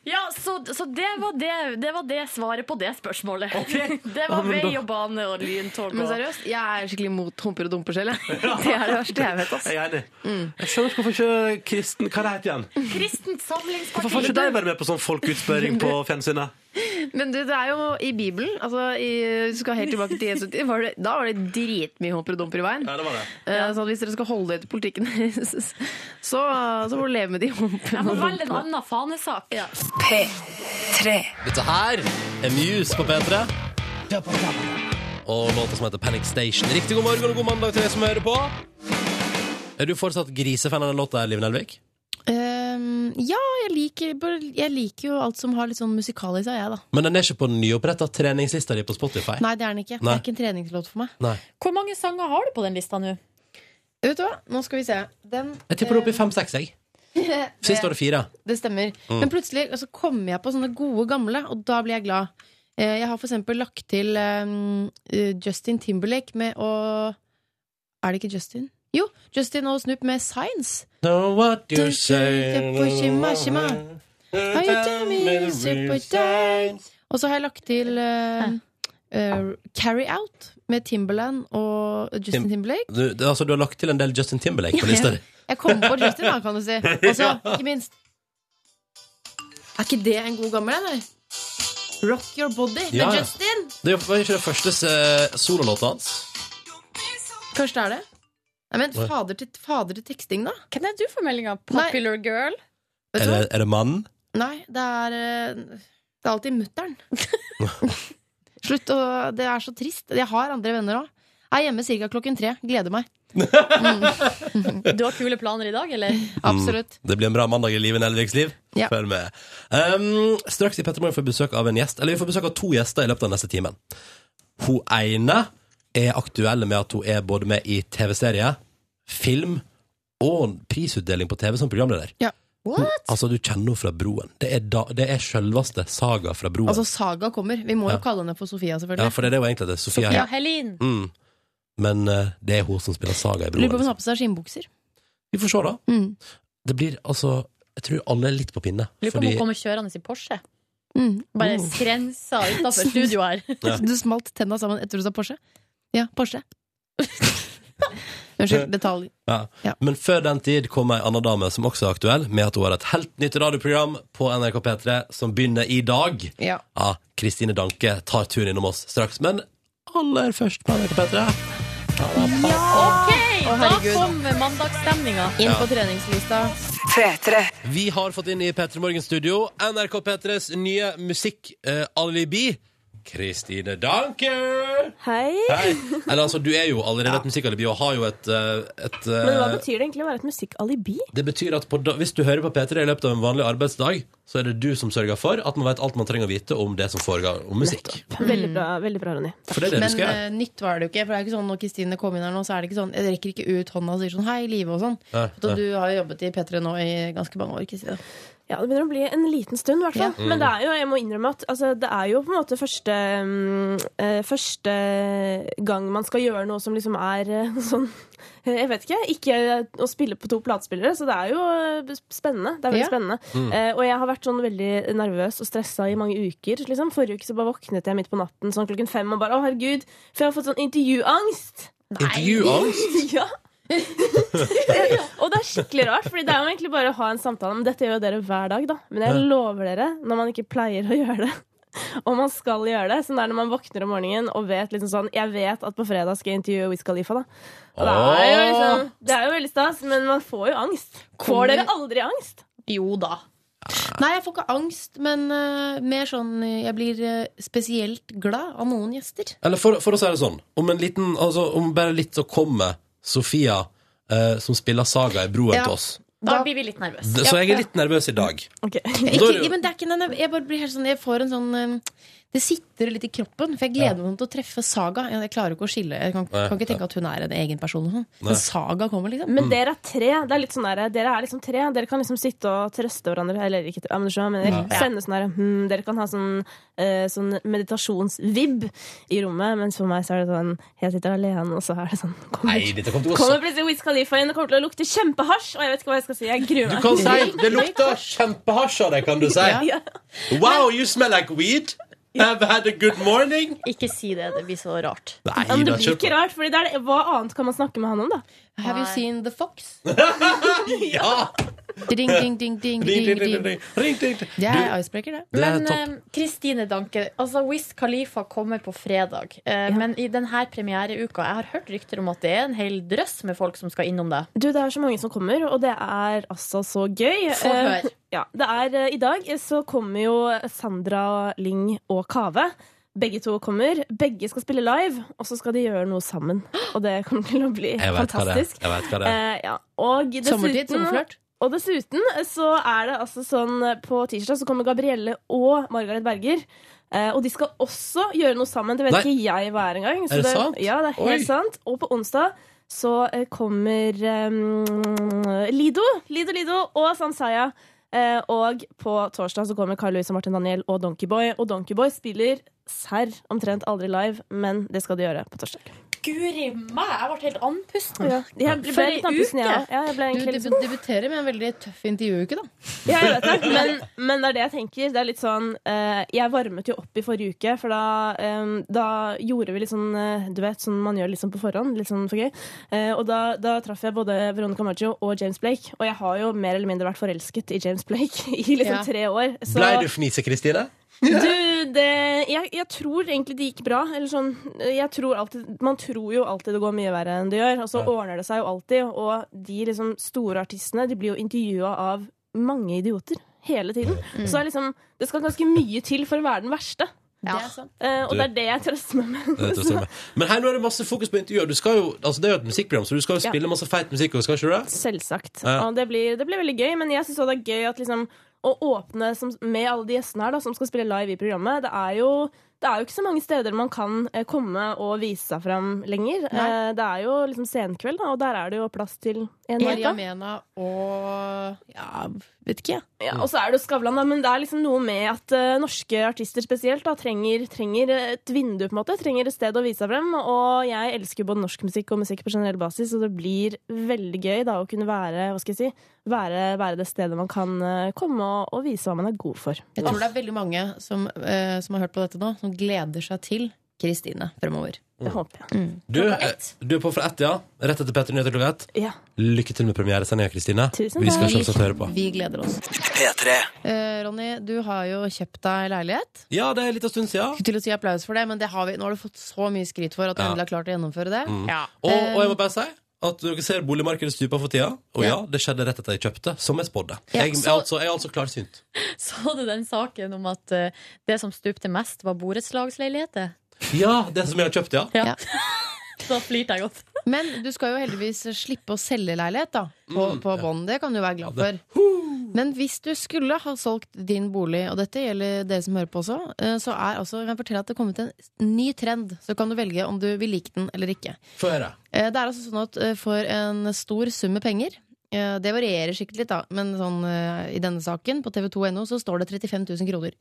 Ja, så, så det, var det, det var det svaret på det spørsmålet. Det var vei og bane og lyntog. Men seriøst, jeg er skikkelig mot humper og dumper selv. jeg. Det er det verste jeg vet. Altså. Jeg er enig. Jeg skjønner ikke hvorfor ikke kristen Hva det heter igjen? Kristent Hvorfor får ikke de være med på sånn folkeutspørring på fjernsynet? Men du, det er jo i Bibelen, altså i, du skal helt tilbake til Jesu tid, var det, da var det dritmye hopper og dumper i veien. Ja, det var det. Eh, Så hvis dere skal holde dere til politikken, så, så må du leve med de humpene. Jeg må velge en annen fanesak. P3. Dette her er Muse på P3. Og låta som heter Panic Station. Riktig god morgen og god mandag til deg som hører på. Er du fortsatt grisefan av den låta, Liv Nelvik? Ehm, ja, jeg liker, jeg liker jo alt som har litt sånn musikal i seg, jeg, da. Men den er ikke på den nyoppretta treningslista di på Spotify? Nei, det er den ikke. Det er ikke en treningslåt for meg. Nei. Hvor mange sanger har du på den lista nå? Vet du hva, nå skal vi se. Den Jeg tipper det opp i fem-seks, jeg. Sist var det fire. Det stemmer. Mm. Men plutselig så kommer jeg på sånne gode gamle, og da blir jeg glad. Eh, Jeg har for eksempel lagt til um, eh, Justin Timberlake med å Er det ikke Justin? Jo, Justin og Snoop med Science. Know what you're saying. Shima, shima. How you tell me, super dance? Og så har jeg lagt til uh, uh, Carry Out med Timberland og Justin Tim- Timberlake. Du, det, altså, du har lagt til en del Justin Timberlake på lista di. Jeg kom på Justin, da, kan du si. Og så, ikke minst Er ikke det en god gammel en, eller? Rock Your Body med Ja, ja. Justin. Det var ikke det første eh, sololåta hans. Første er det. Nei, men fader til, fader til teksting, da. Hvem er du for meldinga? Popular girl? Vet Er det, er det mannen? Nei, det er eh, Det er alltid mutter'n. Slutt å Det er så trist. Jeg har andre venner òg. Er hjemme ca. klokken tre. Gleder meg. Du har kule planer i dag, eller? Absolutt. Det blir en bra mandag i Live Nelviks liv. Ja. Følg med. Um, straks i Petter Morgen får vi besøk av en gjest. Eller vi får besøk av to gjester i løpet av neste timen. Hun ene er aktuelle med at hun er både med i TV-serie, film og prisutdeling på TV som programleder. Ja. Hun, altså, du kjenner henne fra Broen. Det er, da, det er selveste Saga fra Broen. Altså, Saga kommer. Vi må jo Ja. kalle henne for Sofia, ja, selvfølgelig. for det er det hun egentlig heter. Sofia. Sofia Helin. Mm. Men uh, det er hun som spiller Saga i Broen. Lurer på om hun har på seg skinnbukser. Vi får se, da. Mm. Det blir altså Jeg tror alle er litt på pinne. Lurer på om hun kommer kjørende i Porsche. Mm. Bare skrensa utafor studio her. Ja. Du smalt tenna sammen etter du sa Porsche? Ja, Porsche. Unnskyld, detalj. Ja. Ja. Men før den tid kom ei anna dame som også er aktuell, med at hun har et helt nytt radioprogram på NRK P3 som begynner i dag. Ja. Ja, Kristine Danke tar turen innom oss straks. Men aller først på NRK P3. OK! Å, Da kommer kom mandagsstemninga. Inn på treningslista. P3. Vi har fått inn i P3 Morgen studio NRK P3s nye musikk-alibi. Kristine Danke! Hei. Hei. Eller altså, du er jo allerede et musikkalibi og har jo et, eh, et eh, Men hva betyr det egentlig å være et musikkalibi? Det betyr at på, hvis du hører på P3 i løpet av en vanlig arbeidsdag, så er det du som sørger for at man vet alt man trenger å vite om det som foregår om musikk. Veldig bra, veldig bra Ronny. For det er det Men du skal gjøre. eh, nytt var det jo ikke. For det er ikke sånn når Kristine kom inn her nå, så er det ikke sånn Jeg rekker ikke ut hånda og sier sånn hei, Live og sånn. Nei, nei. du har jo jobbet i P3 nå i ganske mange år, Kristine. Ja, Det begynner å bli en liten stund, i hvert fall. Mm. Men det er jo, jeg må innrømme at altså, det er jo på en måte første, mm, eh, første gang man skal gjøre noe som liksom er eh, sånn Jeg vet ikke. Ikke å spille på to platespillere, så det er jo eh, spennende. Det er veldig Ja. spennende. Eh, og jeg har vært sånn veldig nervøs og stressa i mange uker. Liksom. Forrige uke så bare våknet jeg midt på natten sånn klokken fem og bare å herregud, for jeg har fått sånn intervjuangst. Intervjuangst? Ja. det er skikkelig rart, Fordi det er jo egentlig bare å ha en samtale. Men dette gjør jo dere hver dag, da. Men jeg lover dere, når man ikke pleier å gjøre det, og man skal gjøre det, sånn er når man våkner om morgenen og vet liksom sånn Jeg vet at på fredag skal jeg intervjue Wiz Khalifa, da. Og det er jo liksom Det er jo veldig stas, men man får jo angst. Får dere aldri angst? Jo da. Nei, jeg får ikke angst, men uh, mer sånn eh, Jeg blir uh, spesielt glad av noen gjester. Eller for, for å si det sånn, om en liten, altså om bare litt så kommer Sofia, eh, som spiller Saga, i broen Ja. til oss. Da blir vi litt nervøse. Så jeg er litt nervøs i dag. Ok. Da Ikke, men det er ikke jeg bare blir helt sånn Jeg får en sånn eh, Det sitter litt i kroppen, for jeg gleder meg til å treffe Saga. Jeg, klarer ikke å skille. Jeg kan, Nei, kan ikke tenke at hun er en egen person. sånn. Men Saga kommer, liksom. Men dere er tre. Det er litt sånn der, dere er liksom tre. Dere kan liksom sitte og trøste hverandre. Eller ikke, ja, men du skjønner, men dere sende sånn der, hmm, Dere kan ha sånn, eh, sånn meditasjonsvib i rommet, mens for meg så er det sånn Jeg sitter alene, og så er det sånn Kommer, Nei, dette kom til kommer plutselig Wiz Khalifa inn og kommer til å lukte kjempehasj, og jeg vet ikke hva jeg skal si. Jeg gruer meg. Du kan si det lukter kjempehasj av deg, kan du si. Ja. Wow, you smell like weed. Have had a good morning. Ikke si det, det blir så rart. Nei, men det blir ikke rart, Fordi det er det, Hva annet kan man snakke med han om, da? Have you seen The Fox? Ja! Ding, ding, ding, ding, Ring, ring, ding, ring, ding. ring, ring, ring. Det er icebreaker, det. Det Men eh, Kristine Danke, altså Wiz Khalifa kommer på fredag. Eh, Men i denne premiereuka Jeg har hørt rykter om at det er en hel drøss med folk som skal innom det. Du, Det er så mange som kommer, og det er altså så gøy. Få Eh, høre. Ja, det er I dag så kommer jo Sandra Lyng og Kave. Begge to kommer. Begge skal spille live, og så skal de gjøre noe sammen. Og det kommer til å bli Jeg vet hva det er. fantastisk. Jeg vet hva det er. Eh, ja. og, Sommertid, sommerflørt. Og dessuten så er det altså sånn På tirsdag så kommer Gabrielle og Margaret Berger. Eh, og de skal også gjøre noe sammen. Det vet Nei. ikke jeg hver engang. så Er det sant? Ja, det er helt Oi. sant. Og på onsdag så eh, kommer eh, Lido, Lido Lido og Sansaya. Eh, og på torsdag så kommer Carl Louis og Martin Daniel og Donkeyboy. Og Donkeyboy spiller serr omtrent aldri live, men det skal de gjøre på torsdag. Guri meg, jeg ble helt andpusten. Jeg ble litt andpusten, òg. Ja, jeg ble Du litt debuterer med en veldig tøff intervjuuke, da. Ja, jeg vet det. Men, men det er det jeg tenker. Det er litt sånn uh, Jeg varmet jo opp i forrige uke, for da, um, da gjorde vi litt sånn uh, Du vet, sånn man gjør litt sånn på forhånd. Litt sånn for gøy. Uh, og da, da traff jeg både Veronica Maggio og James Blake. Og jeg har jo mer eller mindre vært forelsket i James Blake i liksom Ja. tre år. Så Blei du fnise, Kristine? Du, det jeg, jeg tror egentlig det gikk bra. Eller sånn Jeg tror alltid Man tror jo alltid det går mye verre enn det gjør, og så ordner det seg jo alltid. Og de liksom store artistene De blir jo intervjua av mange idioter hele tiden. Så det er liksom Det skal ganske mye til for å være den verste. Det er sant. Eh, og Du- det er det jeg trøster meg med. Det. Men her nå er det masse fokus på intervjuer. Du skal jo, altså det er jo et musikkprogram, så du skal jo Ja. spille masse feit musikk. Og skal ikke du det? Selvsagt. Ja. Og det blir, det blir veldig gøy, men jeg syns det er gøy at liksom å åpne som, med alle de gjestene her da, som skal spille live i programmet. Det er jo, det er jo ikke så mange steder man kan eh, komme og vise seg fram lenger. Nei. det er jo liksom senkveld, da, og der er det jo plass til en Maria. Mena og Ja, vet ikke jeg. Ja, og så er det jo Skavlan, da, men det er liksom noe med at uh, norske artister spesielt da, trenger, trenger et vindu, på en måte. Trenger et sted å vise seg frem. Og jeg elsker både norsk musikk og musikk på generell basis, og det blir veldig gøy da å kunne være, hva skal jeg si, være, være det stedet man kan eh, komme og, og vise hva man er god for. Jeg tror det er veldig mange som, uh, som har hørt på dette nå, som gleder seg til Kristine fremover. Det håper jeg. Du, eh, du er på fra ett, ja? Rett etter Petter Nyheter klokka ett? Ja. Lykke til med premieresendinga, Kristine. Tusen Vi skal selvsagt høre på. Vi gleder oss. P3. Eh, Ronny, du har jo kjøpt deg leilighet. Ja, det er en liten stund siden. Skulle til å si applaus for det, men det har vi, nå har du fått så mye skryt for at du Ja. endelig har klart å gjennomføre det. Mm. Ja. Og, og jeg må bare si at dere ser boligmarkedet stupe for tida. Og ja, det skjedde rett etter jeg kjøpte, som jeg spådde. Ja, jeg, er altså, jeg er altså klarsynt. Så du den saken om at uh, det som stupte mest, var borettslagsleiligheter? Ja, det som jeg har kjøpt, ja. Ja. Da flirte jeg godt. Men du skal jo heldigvis slippe å selge leilighet da, på, Mm, på bånd. Det kan du være glad for. Men hvis du skulle ha solgt din bolig, og dette gjelder dere som hører på også, eh, så er altså, jeg forteller fortelle at det er kommet en ny trend. Så kan du velge om du vil like den eller ikke. Før høre. Eh, Det er altså sånn at eh, for en stor sum med penger det varierer sikkert litt, da, men sånn, i denne saken på tv2.no så står det 35 000 kroner.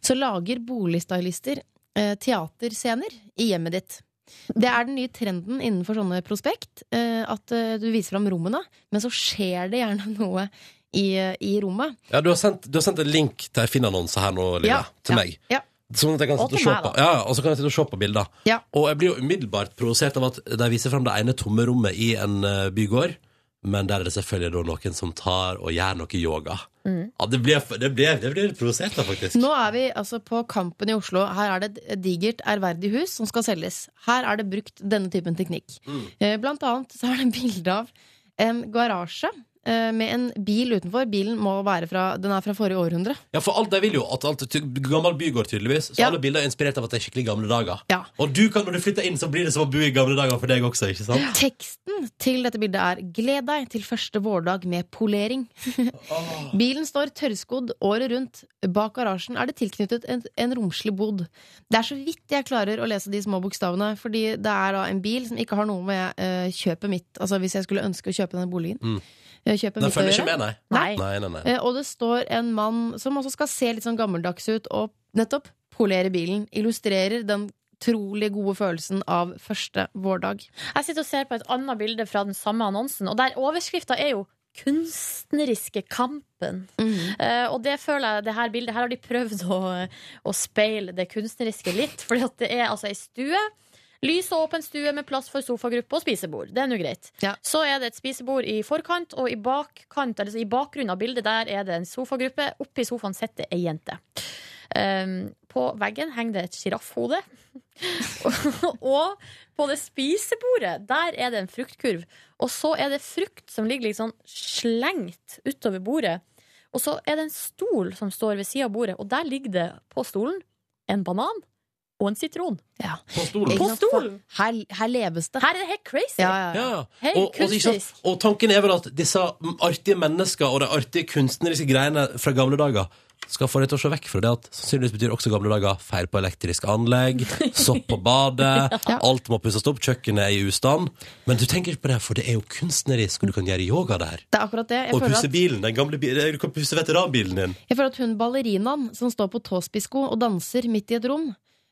Så lager boligstylister teaterscener i hjemmet ditt. Det er den nye trenden innenfor sånne prospekt. eh, At eh, du viser fram rommene, men så skjer det gjerne noe i, i rommet. Ja, du har sendt, du har sendt en link til en Finn-annonse her nå, Lille, Ja, til ja, meg. ja. Sånn at jeg kan Og sitte og se meg, på. Ja, og så kan jeg sitte og se på bilder. Ja. Og jeg blir jo umiddelbart provosert av at de viser fram det ene tomme rommet i en eh, bygård, men der er det selvfølgelig da noen som tar og gjør noe yoga. Ja, det blir, det blir, det blir provosert da, faktisk. Nå er vi altså på Kampen i Oslo. Her er det et digert, ærverdig hus som skal selges. Her er det brukt denne typen teknikk. Mm. Blant annet så er det bilde av en garasje eh, med en bil utenfor. Bilen må være fra, den er fra forrige århundre. Ja, for alt de vil jo at alt er gammel bygård, tydeligvis. Så Ja. alle bilder er inspirert av at det er skikkelig gamle dager. Ja. Og du kan, når du flytter inn, så blir det som å bo i gamle dager for deg også, ikke sant? Teksten til dette bildet er 'Gled deg til første vårdag med polering'. Bilen står tørrskodd året rundt. Bak garasjen er det tilknyttet en, en romslig bod. Det er så vidt jeg klarer å lese de små bokstavene, fordi det er da en bil som ikke har noe med uh, kjøpet mitt Altså hvis jeg skulle ønske å kjøpe denne boligen. Mm. Kjøpet Den følger ikke med, nei. Nei. Nei, nei, nei. Eh, Og det står en mann som også skal se litt sånn gammeldags ut, og nettopp polere bilen. Illustrerer den utrolig gode følelsen av første vårdag. Jeg sitter og ser på et annet bilde fra den samme annonsen, og der overskrifta er jo 'Kunstneriske kampen'. Eh, og det føler jeg, det her bildet her har de prøvd å, å speile det kunstneriske litt. Fordi at det er altså ei stue. Lys og åpen stue med plass for sofagruppe og spisebord. Det er nå greit. Ja. Så er det et spisebord i forkant, og i bakkant, altså i bakgrunnen av bildet der er det en sofagruppe. Oppi sofaen sitter ei jente. Um, på veggen henger det et sjiraffhode. og på det spisebordet, der er det en fruktkurv. Og så er det frukt som ligger sånn slengt utover bordet. Og så er det en stol som står ved sida av bordet, og der ligger det på stolen en banan og en sitron. Ja. På stolen. På stolen! Her, her leves det. Her er det helt crazy! Ja, ja, ja. Ja, ja. Helt Og, og, kunstnerisk. og tanken er vel at disse artige mennesker og de artige kunstneriske greiene fra gamle dager skal få deg til å se vekk fra det at sannsynligvis betyr også gamle dager feil på elektriske anlegg, sopp på badet, alt må pusses opp, kjøkkenet er i ustand. Men du tenker ikke på det, for det er jo kunstnerisk, og du kan gjøre yoga der. Det er akkurat det. Jeg Og pusse at, bilen, den gamle bilen, du kan pusse veteranbilen din. jeg føler at hun ballerinaen som står på tåspissko og danser midt i et rom,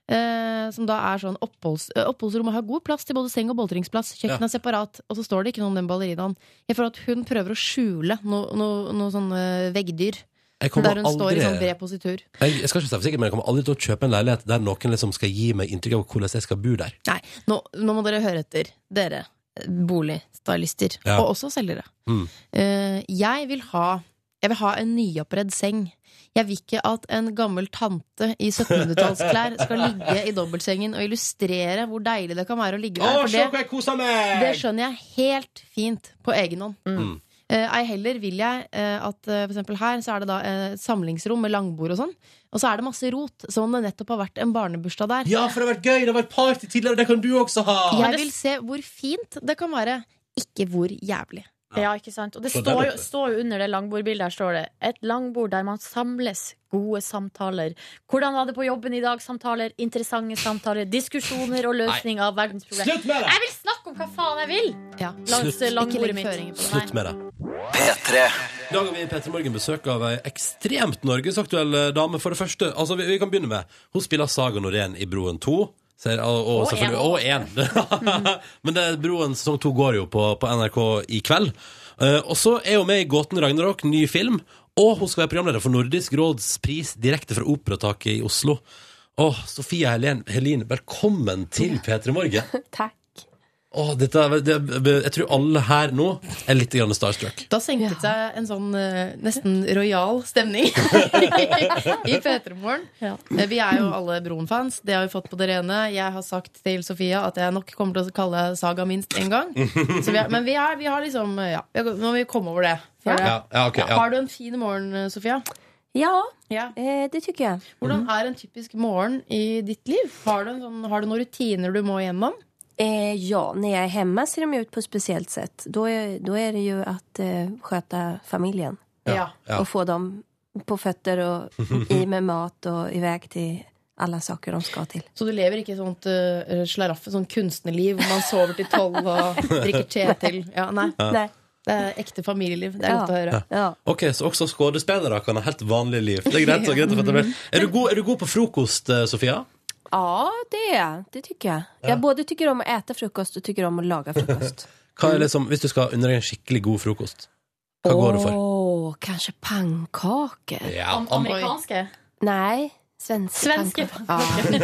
eh, som da er sånn oppholds, Oppholdsrommet oppholdsrom og har god plass til både seng og boltringsplass, kjøkkenet er separat, og så står det ikke noe om den ballerinaen. Jeg føler at hun prøver å skjule noe no, no sånne veggdyr, Jeg der hun står i sånn bred positur. jeg, jeg skal ikke si for sikkert, men jeg kommer aldri til å kjøpe en leilighet der noen liksom skal gi meg inntrykk av hvordan jeg skal bo der. Nei, nå, nå må dere høre etter, dere eh, boligstylister, Ja. og også selgere. Mm. Eh, jeg vil ha Jeg vil ha en nyoppredd seng. Jeg vil ikke at en gammel tante i 1700-tallsklær skal ligge i dobbeltsengen og illustrere hvor deilig det kan være å ligge der. For det, det skjønner jeg helt fint på egen hånd. Mm. Eh, Ei heller vil jeg eh, at eh, for eksempel her så er det da et samlingsrom med langbord og sånn. Og så er det masse rot, som om det nettopp har vært en barnebursdag der. Ja, for det har vært gøy, det har vært party tidligere, det kan du også ha! Jeg vil se hvor fint det kan være, ikke hvor jævlig. Ja, ikke sant? Og det står jo, står jo under det langbordbildet her står det Et langbord der man samles. Gode samtaler. Hvordan var det på jobben i dag? Samtaler. Interessante samtaler. Diskusjoner og løsning av verdensproblemer. Slutt med det! Jeg vil snakke om hva faen jeg vil! Ja. Langs langbordet mitt. Slutt med det. P3. I dag har vi i Petter Morgen besøk av ei ekstremt norgesaktuell eh, dame. For det første, altså vi, vi kan begynne med Hun spiller Saga Norén i Broen 2. Ser, og, og, én. Men det, Broen sesong to går jo på, på NRK i kveld. Uh, og så er hun med i Gåten Ragnarok, ny film. Og hun skal være programleder for Nordisk råds pris direkte fra Operataket i Oslo. Åh, Sofia Helin, Helin velkommen til P3 Morgen. Takk. Åh, dette, det, jeg tror alle her nå er litt grann starstruck. Da senket seg en sånn eh, nesten rojal stemning i P3 Morgen. Ja. Eh, Vi er jo alle Broen-fans, det har vi fått på det rene. Jeg har sagt til Sofia at jeg nok kommer til å kalle Saga minst én gang. Så vi er, men vi, er, vi har liksom Ja, nå må vi komme over det. føler jeg. Ja, ja, ok, ja. Har du en fin morgen, eh, Sofia? Ja, Ja. eh, det tycker jag. Hvordan er en typisk morgen i ditt liv? Har du, en sånn, har du noen rutiner du må gjennom? Eh, ja, när jag är hemma ser de ut på ett speciellt sätt. Då är, då är det ju att eh, sköta familjen. Ja. Ja. Och få dem på fötter och i med mat och iväg till alle saker de skal til. Så du lever ikke sånt uh, slaraffe, sånn kunstnerliv hvor man sover til tolv og drikker te til ja, Nei. nei. Det er ekte familieliv. Det er Ja. godt å høre. Ja. Ok, Så også skuespillere kan ha helt vanlig liv. Det er greit, greit å få etablert. Er du god, er du god på frokost, eh, Sofia? Ja, det er jeg. Det tycker jag. Jag både tycker om å äta frukost og tycker om å lage frukost. Hva er liksom, Hvis du skal unne deg en skikkelig god frokost, hva går du for? Åh, kanske pannkakor? Ja, Am amerikanske. Nei. Svenske, Svenske pannkaker.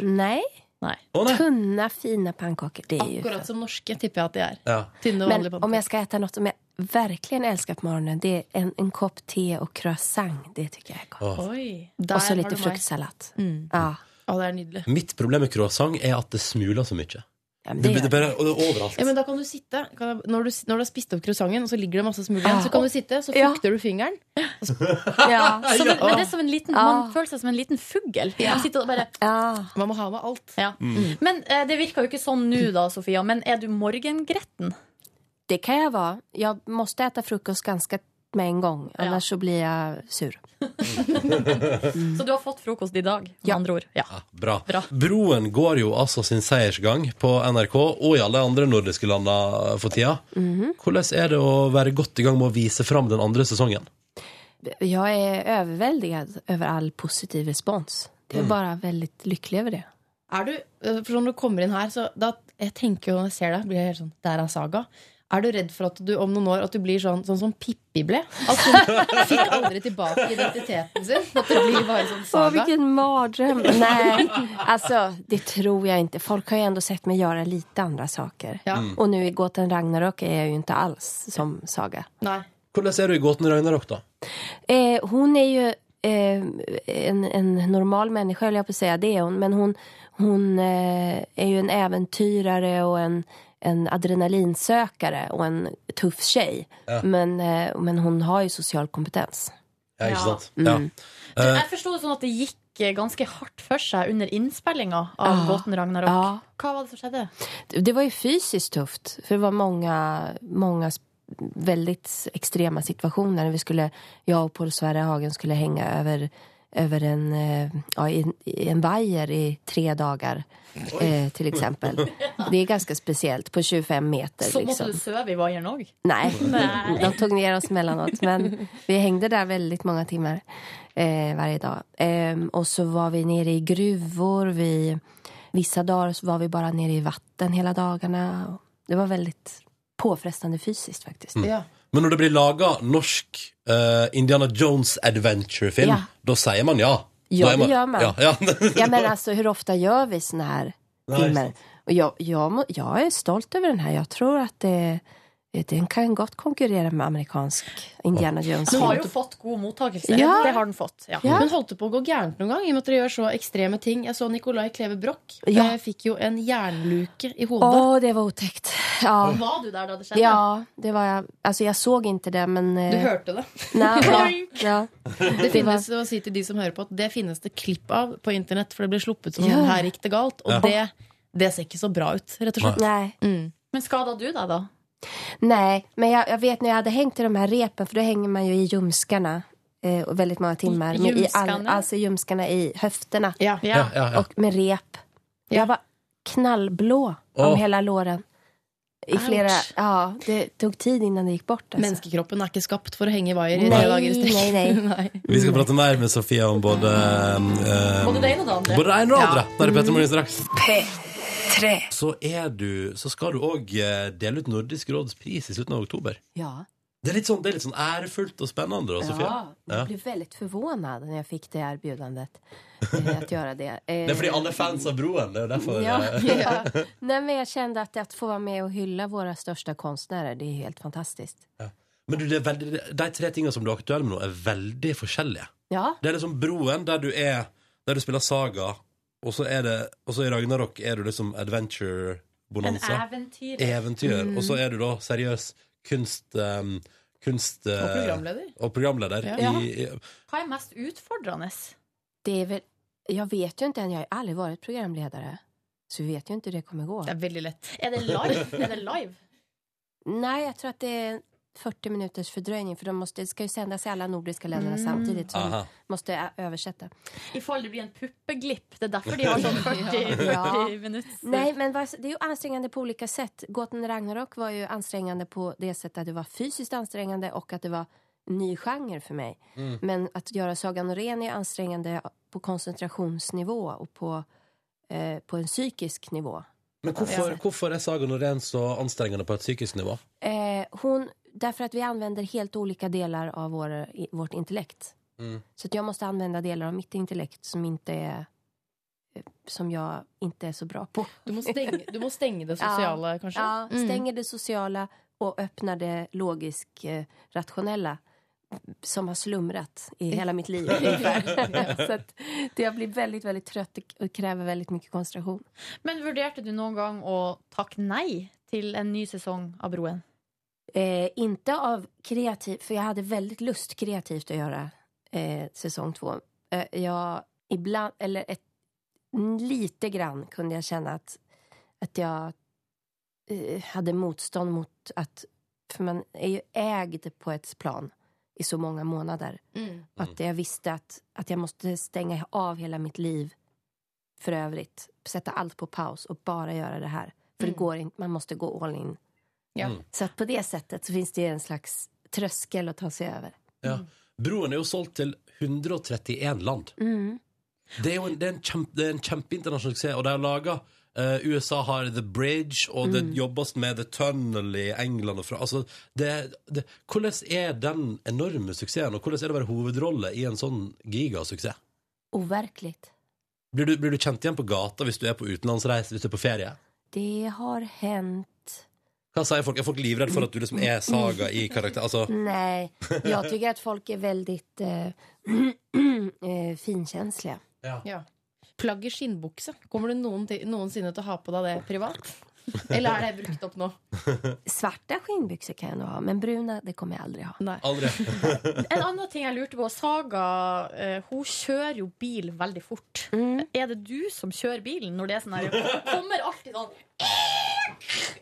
Ja. Nej, Nei. Nei. Oh, nei. pannkakor. fine är ju Akkurat som norske, tipper jeg at de er. Ja. Tynne Men om jeg skal äta noe som jag verkligen älskar på morgonen, det är en, en kopp te och croissant. Det tycker jag är gott. Der och så lite fruktsallad. Mm. Ja. Oh, det er nydelig. Mitt problem med croissant er at det smuler så mye. ja men Det, det det, bare, det er overalt. Ja, men da kan du sitte kan når, du, når du har spist opp croissanten, og så ligger det masse smuler igjen, Ja. så kan du sitte, så Ja. fukter du fingeren. ja. Som en, men det er som en liten. Man føler seg som en liten fugl. Man bare ja. Man må ha med alt. ja. Men eh, det virker jo ikke sånn nå, da, Sofia. Men er du morgengretten? Det kan jeg være. Jeg må spise frokost ganske med en gång, annars så blir jeg sur. Så du har fått frokost i dag, med Ja. andre ord? Ja. Ja, bra. Bra. Broen går jo altså sin seiersgang på NRK og i alle andre nordiske landa for tida. Hvordan er det å være godt i gang med å vise fram den andre sesongen? Jeg er overveldet over all positiv respons. Det är bare veldig lykkelig over det. Er du, eh, for når du kommer inn her, så da, jeg tenker jo når jeg ser deg, blir jeg helt sånn Der er Saga. Er du redd for at du om noen år at du blir sånn, sånn som Pippi ble? At hun fikk aldri tilbake identiteten sin? At det blir bare sånn Åh, Å, vilken mardrøm! Nei, altså, det tror jeg ikke. Folk har jo ändå sett meg gjøre lite andre saker. Ja. Mm. Og nå i Gåten Ragnarok er jeg jo ikke alls som Saga. Nei. Hvordan er du i Gåten Ragnarok, da? Eh, hun er jo eh, en, en normal menneske, holder jeg på å si. Det er hun. Men hun, hun eh, er jo en eventyrere og en, en adrenalinsøkere og en tuff tjej. Men, eh, men hun har jo sosial kompetens. Ja, ikke sant? Ja. Du, jeg forsto det sånn at det gikk eh, ganske hardt for seg under innspillinga av Ja. båten Ragnarok. Ja. Hva var det som skjedde? Det- var jo fysiskt tufft. for det var mange, mange veldig ekstreme situasjoner. situationer. Vi skulle, jeg og Paul Sverre Hagen skulle henge över, över en, eh, ja, i, en vajer i tre dagar. Eh, til eksempel. Det er ganske spesielt. På 25 meter. Så måtte liksom. du sove i vaieren òg? Nej, Nej. de tog ned oss mellanåt. Men vi hengte der veldig mange timer eh, varje dag. Eh, og så var vi nere i gruvor. Vi, vissa dager var vi bare nere i vatten hele dagene. Det var veldig påfrestande fysiskt faktisk. Ja. Men når det blir laga norsk eh, Indiana Jones adventure-film, Ja. da sier man ja. Ja, Da er det gör man. Ja, ja. Ja, men alltså hur ofta gör vi såna här Nej, filmer? Och jag, jag, må- jag är stolt över den här. Jag tror att det, den kan godt konkurrere med amerikansk Indiana Jones. Den har jo fått god mottakelse. Ja. Det har den fått. Ja. Ja. Men holdt det på å gå gærent noen gang? I og med at dere gjør så ekstreme ting. Jeg så Nicolai Kleve Broch. Ja. Fikk jo en jernluke i hodet. Åh, det var otäckt. Ja. Var du der da det skjedde? Ja, det var jeg. Altså, jeg så ikke det men... eh, Du hørte det. Nei, ja, ja. Det finnes å si til de som hører på, at det finnes det klipp av på internett, for det ble sluppet som Ja. her gikk det galt. Og Ja. det, det ser ikke så bra ut, rett og slett. Nei Mm. Men skada du deg, da? Nej, men jag, jag vet när jag hade hängt i de här repen, för då hänger man ju i ljumskarna eh, och väldigt många timmar. I med i ljumskarna? alltså ljumskarna i höfterna Ja. Ja. ja, ja, ja. och med rep. Jag var knallblå om Åh. hela låren. I flera, ja, det tog tid innan det gikk bort. Altså. Menneskekroppen er ikke skapt for å henge i vaier i Nei, tre dager i strekk. nei, nei. Vi skal prate mer med Sofia om både eh, Både det ene og det andre. Både det ene og det andre. Ja. det er Petter Morgen straks. P3. Så, er du, så skal du òg dele ut Nordisk råds pris i slutten av oktober. Ja. Det er litt sånn, det er litt sånn ærefullt og spennende, da, Sofia. Ja, jag ble blev väldigt förvånad när jag fick det erbjudandet eh, att göra det. Eh, Det er fordi alle er fans av Broen. Det er derfor Ja, eh, ja. Nej, men jag kände att, att få vara med och hylla våra största konstnärer, det är helt fantastiskt. Men du, det er veldig, de tre tingene som du er aktuell med nå, er veldig forskjellige. Ja, Det er liksom Broen, der du er Der du spiller Saga, og så er det Og så i Ragnarok er du liksom adventure-bonanza. eventyr. Eventyr. Mm. Og så er du da seriøs kunst... Um, kunst Og eh, programleder. og programleder. Ja. I, i, Hva er mest utfordrende? det er vel Jeg vet jo ikke ennå. Jeg har aldri vært programleder. Så vi vet jo ikke hur det kommer gå. Det er veldig lett. Er det live? Er det live? Nei, jeg tror at det är 40 minuters fördröjning för de måste, det ska ju sändas i alla nordiska mm. samtidigt så de måtte måste översätta. I fall det blir en puppeglipp. Det er derfor de har sånn 40, Ja. 40 minutter. Nej, men det är ju ansträngande på olika sätt. Gåten Ragnarok var ju ansträngande på det sättet att det var fysiskt ansträngande och att det var en ny genre för mig. Men att göra Sagan Norén är ansträngande på koncentrationsnivå och på, eh, på en psykisk nivå. men hvorfor, hvorfor er Saga Norén så anstrengende på et psykisk nivå? Eh, hon, därför att vi använder helt olika delar av vår, vårt intellekt. Mm. Så att jag måste använda delar av mitt intellekt som inte är eh, som jag inte är så bra på. Du må stenge, du må stenge det sosiale, kanskje? Ja, Mm. stänger det sociala och öppnar det logisk eh, rationella som har slumrat i hela mitt liv så att det jag blir veldig veldig trøtt og krever veldig mye konsentrasjon. Men vurderte du noen gang å takke nei til en ny sesong av Broen? Eh, inte av kreativ, för jag hade väldigt lust kreativt att göra eh, säsong två. Eh, jag ibland, eller ett, lite grann kunde jag känna att, att jag eh, hade motstånd mot att, för man är ju ägd på ett plan i så många månader. Mm. Att jag visste att, att jag måste stänga av hela mitt liv för övrigt. Sätta allt på paus och bara göra det här. För det går inte, man måste gå all in. Ja. Så att på det sättet så finns det en slags tröskel å ta seg over. Ja. Broen er jo solgt til 131 land. Mm. Det er jo en, det er en, kjempe, det er en kjempeinternasjonal suksess, og de har laga USA har The Bridge, og det jobbes med The Tunnel i England. Og fra, altså, det, det, hvordan er den enorme suksessen, og hvordan er det å være hovedrolle i en sånn gigasuksess? Overkelig. Blir du, blir du kjent igjen på gata hvis du er på utenlandsreise, hvis du er på ferie? Det har hänt. Hva sier folk? Er folk livredde for at du liksom er Saga i karakter? Altså, Nei. Jeg tycker at folk er veldig uh, eh, finkänsliga. Ja. Plagg i skinnbukse. Kommer du noensinne til å ha på deg det privat? Eller er det brukt opp nå? Svarte skinnbukser kan jeg nå ha, men brune det kommer jeg aldri ha. Nei. aldri. En annen ting jeg lurte på. Saga eh, hun kjører jo bil veldig fort. Mm. Er det du som kjører bilen når det er sånn her? Hun kommer alltid sånn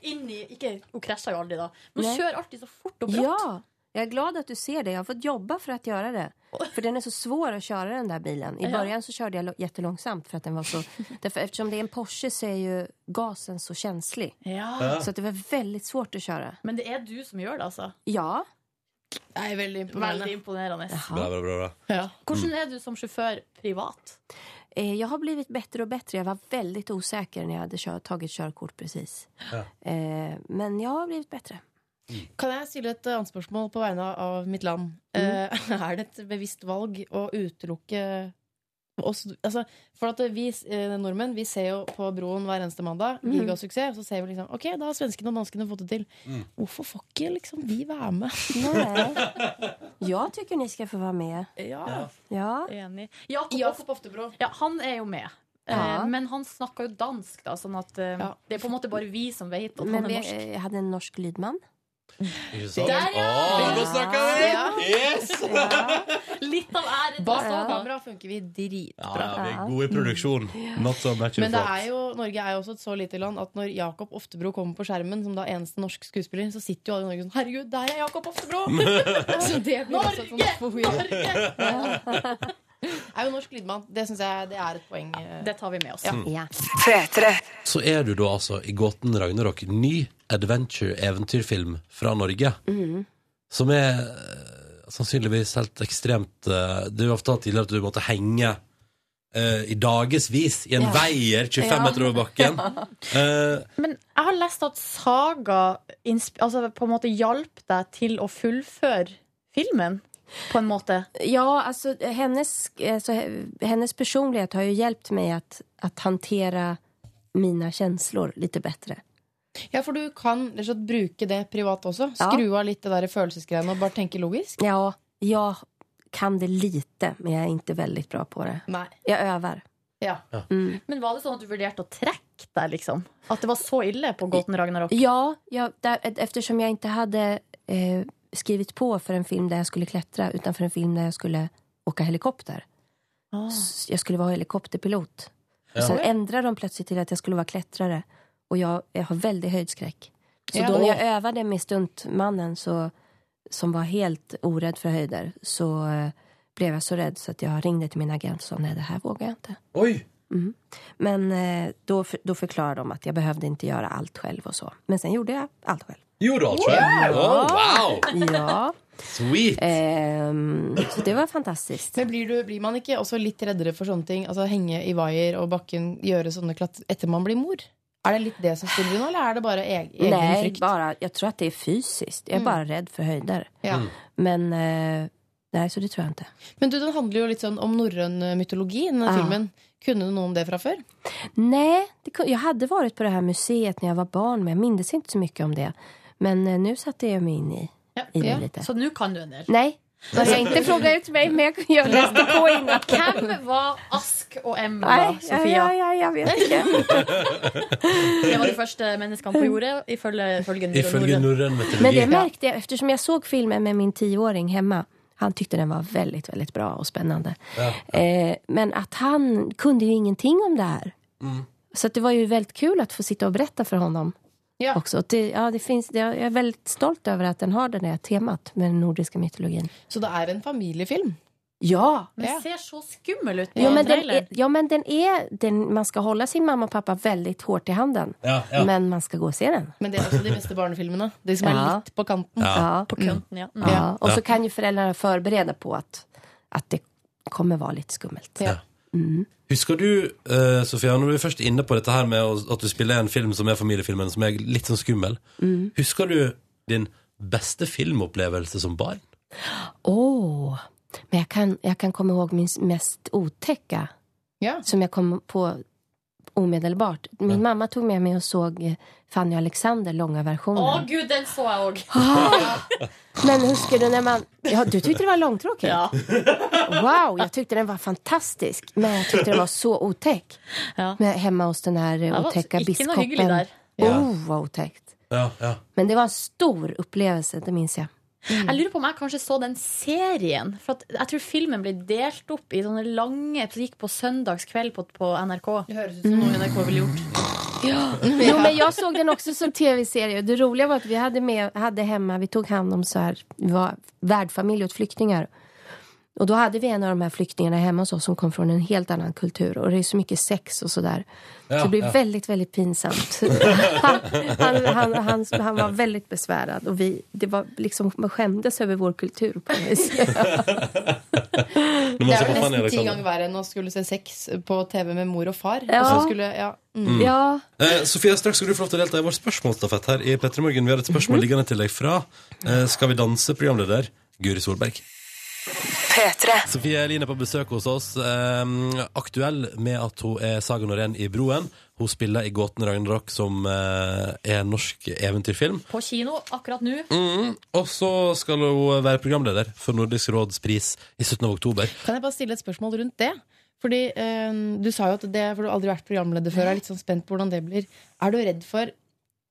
inn i Ikke, Hun krasjer jo aldri, da. Men hun kjører alltid så fort og brått. Ja, jag är glad att du ser det. Jag har fått jobba för att göra det. För den är så svår att köra den där bilen. I Ja. början så körde jag jättelångsamt för att den var så... Därför, eftersom det är en Porsche så är ju gasen så känslig. Ja. Så det var väldigt svårt att köra. Men det er du som gjør det, altså. Ja. Jeg er veldig imponerende. Veldig imponerende. Bra, bra, bra, bra. Ja. Hvordan er du som sjåfør privat? Eh, Jag har blivit bedre og bedre. Jeg var veldig usikker når jeg hadde tatt tagit körkort precis. Eh, men jeg har blivit bättre. Kan jeg stille et annet spørsmål på vegne av mitt land? Mm. er det et bevisst valg å utelukke oss altså, For at vi eh, nordmenn vi ser jo på Broen hver eneste mandag. Mm. Gigasuksess. Så ser vi liksom Ok, da har svenskene og danskene fått det til. Hvorfor får ikke liksom vi være med? Nei. Jeg tycker ni skal få være med. Ja. Ja. Enig. Jakob, Jakob Oftebro. ja, han er jo med. Ja. Eh, men han snakker jo dansk, da, sånn at eh, Ja. det er på en måte bare vi som vet at Men han er vi, norsk. eh, jag hade en norsk lydman. Der, ja! Nå snakka vi! Ja. Yes! Litt av æren. Bak til kamera funker vi dritbra. ja, vi er gode i produksjon. Not so much Men det er jo, Norge er jo også et så lite land at når Jakob Oftebro kommer på skjermen som da eneste norsk skuespiller, så sitter jo alle i Norge sånn Herregud, der er Jakob Oftebro! så det blir også et sånt fohoi. Er jo norsk lydmann. Det syns jeg det er et poeng. eh. Det tar vi med oss. Ja. P3. Så er du da altså i Gåten Ragnarok ny adventure-eventyrfilm fra Norge. Som er eh, sannsynligvis helt ekstremt det Du har fortalt tidligere at du måtte henge uh, i dagevis i en Ja. veier 25 Ja. meter over bakken. Eh, Men jeg har lest at Saga altså på en måte hjalp deg til å fullføre filmen, på en måte. Ja, altså hennes, altså, hennes personlighet har jo hjulpet meg å håndtere mine følelser litt lite bättre. Ja, for du kan slett bruke det privat også. Skru av litt det der følelsesgreiene og bare tenke logisk. Ja, jeg kan det lite, men jeg er ikke veldig bra på det. Nei. Jeg øver. Ja. Mm. Men var det sånn at du vurderte å trekke deg, liksom? At det var så ille på Gåten Ragnarok? Ja, ja der, eftersom jeg ikke hadde eh, skrevet på for en film der jeg skulle klatre, utan for en film der jeg skulle åke helikopter. Ah. Jeg skulle være helikopterpilot. Ja. Så sen de plutselig til at jeg skulle være klättrare. Och jag, jag har väldigt höjdskräck. Så Ja. då när jag övade med stuntmannen så, som var helt orädd för höjder så eh, blev jag så rädd så att jag ringde till min agent och sa nej det här vågar jag inte. oj! Mm. Men eh, då, då förklarade de att jag behövde inte göra allt själv och så. Men sen gjorde jag allt själv. Gjorde alt sjøl? Oh, wow! Ja. Sweet! Ehm, så det var fantastisk. Men blir, du, blir man ikke også litt reddere for sånne ting? Altså Henge i vaier og bakken, gjøre sånne klatt etter man blir mor? Er det litt det som spiller inn, eller er det bare eg egen Nei, frykt? Bare, jeg tror at det er fysisk. Jeg er bare redd for høyder. Ja. Men Nei, så det tror jeg ikke. Men du, den handler jo litt sånn om norrøn mytologi, denne ah. filmen. Kunne du noe om det fra før? Nei. det, hadde vært hade på det her museet når jeg var barn, men jeg minnes ikke så mye om det. Men nå nu satte jeg meg inn i, i det Ja. litt. Så nå kan du en del. Nej, jag inte fråga ut mig, men jag, jag läste på innan. Hvem var Ask og M da, Sofia? ja, ja, jag vet ikke. Det var de første menneskene på jordet, ifølge, ifølge Ifølge Norden. norrøn Men det mytologi. märkte jag eftersom jag såg filmen med min tioåring hemma. Han tyckte den var väldigt, väldigt bra och spännande. Ja. Eh, men att han kunde ju ingenting om det här. Mm. Så att det var ju väldigt kul att få sitta och berätta för honom. Ja. Också. Och Det, ja, det finns, det, jeg er veldig stolt over at den har det temaet temat med den nordiske mytologien. Så det er en familiefilm? Ja! Den Ja. ser så skummel ut på Ja men, den er, ja, men den er Den, man skal holde sin mamma og pappa veldig hardt i handen. Ja, ja. Men man skal gå og se den. Men det er også de beste barnefilmene. De som er litt på kanten. Ja. Ja. På kanten, ja. Mm. Ja. Och så kan jo foreldrene forberede på at, at det kommer være litt skummelt. Ja. Mm. Husker du, uh, Sofia, når du er først inne på dette her med at du spiller en film som er familiefilmen, som er litt sånn skummel, Mm. husker du din beste filmopplevelse som barn? Åh, men jeg kan, jeg kan komme ihåg min mest otäcka Ja. som jeg kom på omedelbart. Min mamma tog med mig och såg eh, Fanny Alexander, långa versionen. Å gud, den så jeg òg! Men husker du när man... Ja, du tyckte det var långtråkigt? Ja. Wow, jag tyckte den var fantastisk. Men jag tyckte den var så otäck. Ja. Med, hemma hos den här eh, otäcka ikke noe hyggelig biskopen. der. Oh, vad otäckt. Ja, ja. Men det var en stor upplevelse, det minns jag. Jeg lurer på om jeg kanskje så den serien. For at jeg tror filmen ble delt opp i sånne lange Det gikk på søndagskveld på, på NRK. Det høres ut som noe NRK ville gjort. Jo, men jag såg den också som tv-serie. Det roliga var att vi hade, med, hade hemma, vi tog hand om så här, vi var värdfamilj åt flyktingar. Och då hade vi en av de här flyktingarna hemma hos oss som kom från en helt annan kultur. Och det är så mycket sex och sådär. Ja, så det blev ja. väldigt, väldigt pinsamt. han, han, han, han, han var väldigt besvärad. Och vi, det var liksom, man skämdes över vår kultur på något vis. Det er nesten ti ganger verre enn å skulle se sex på TV med mor og far. Ja. Og så skulle, ja. mm. ja. Eh, Sofia, straks skal du få lov til å delta i vår spørsmålsstafett her i Petter Morgen. Vi har et Mhm. spørsmål liggende til deg fra eh, Skal vi danse-programleder Guri Solberg. Sofie Eline på besøk hos oss. Eh, aktuell med at hun er Saga Norén i Broen. Hun spiller i Gåten Ragnarok, som eh, er en norsk eventyrfilm. På kino akkurat nå. Mm. Og så skal hun være programleder for Nordisk råds pris i slutten av oktober. Kan jeg bare stille et spørsmål rundt det? Fordi eh, Du sa jo at det, for du har aldri vært programleder før. Jeg er litt sånn spent på hvordan det blir. Er du redd for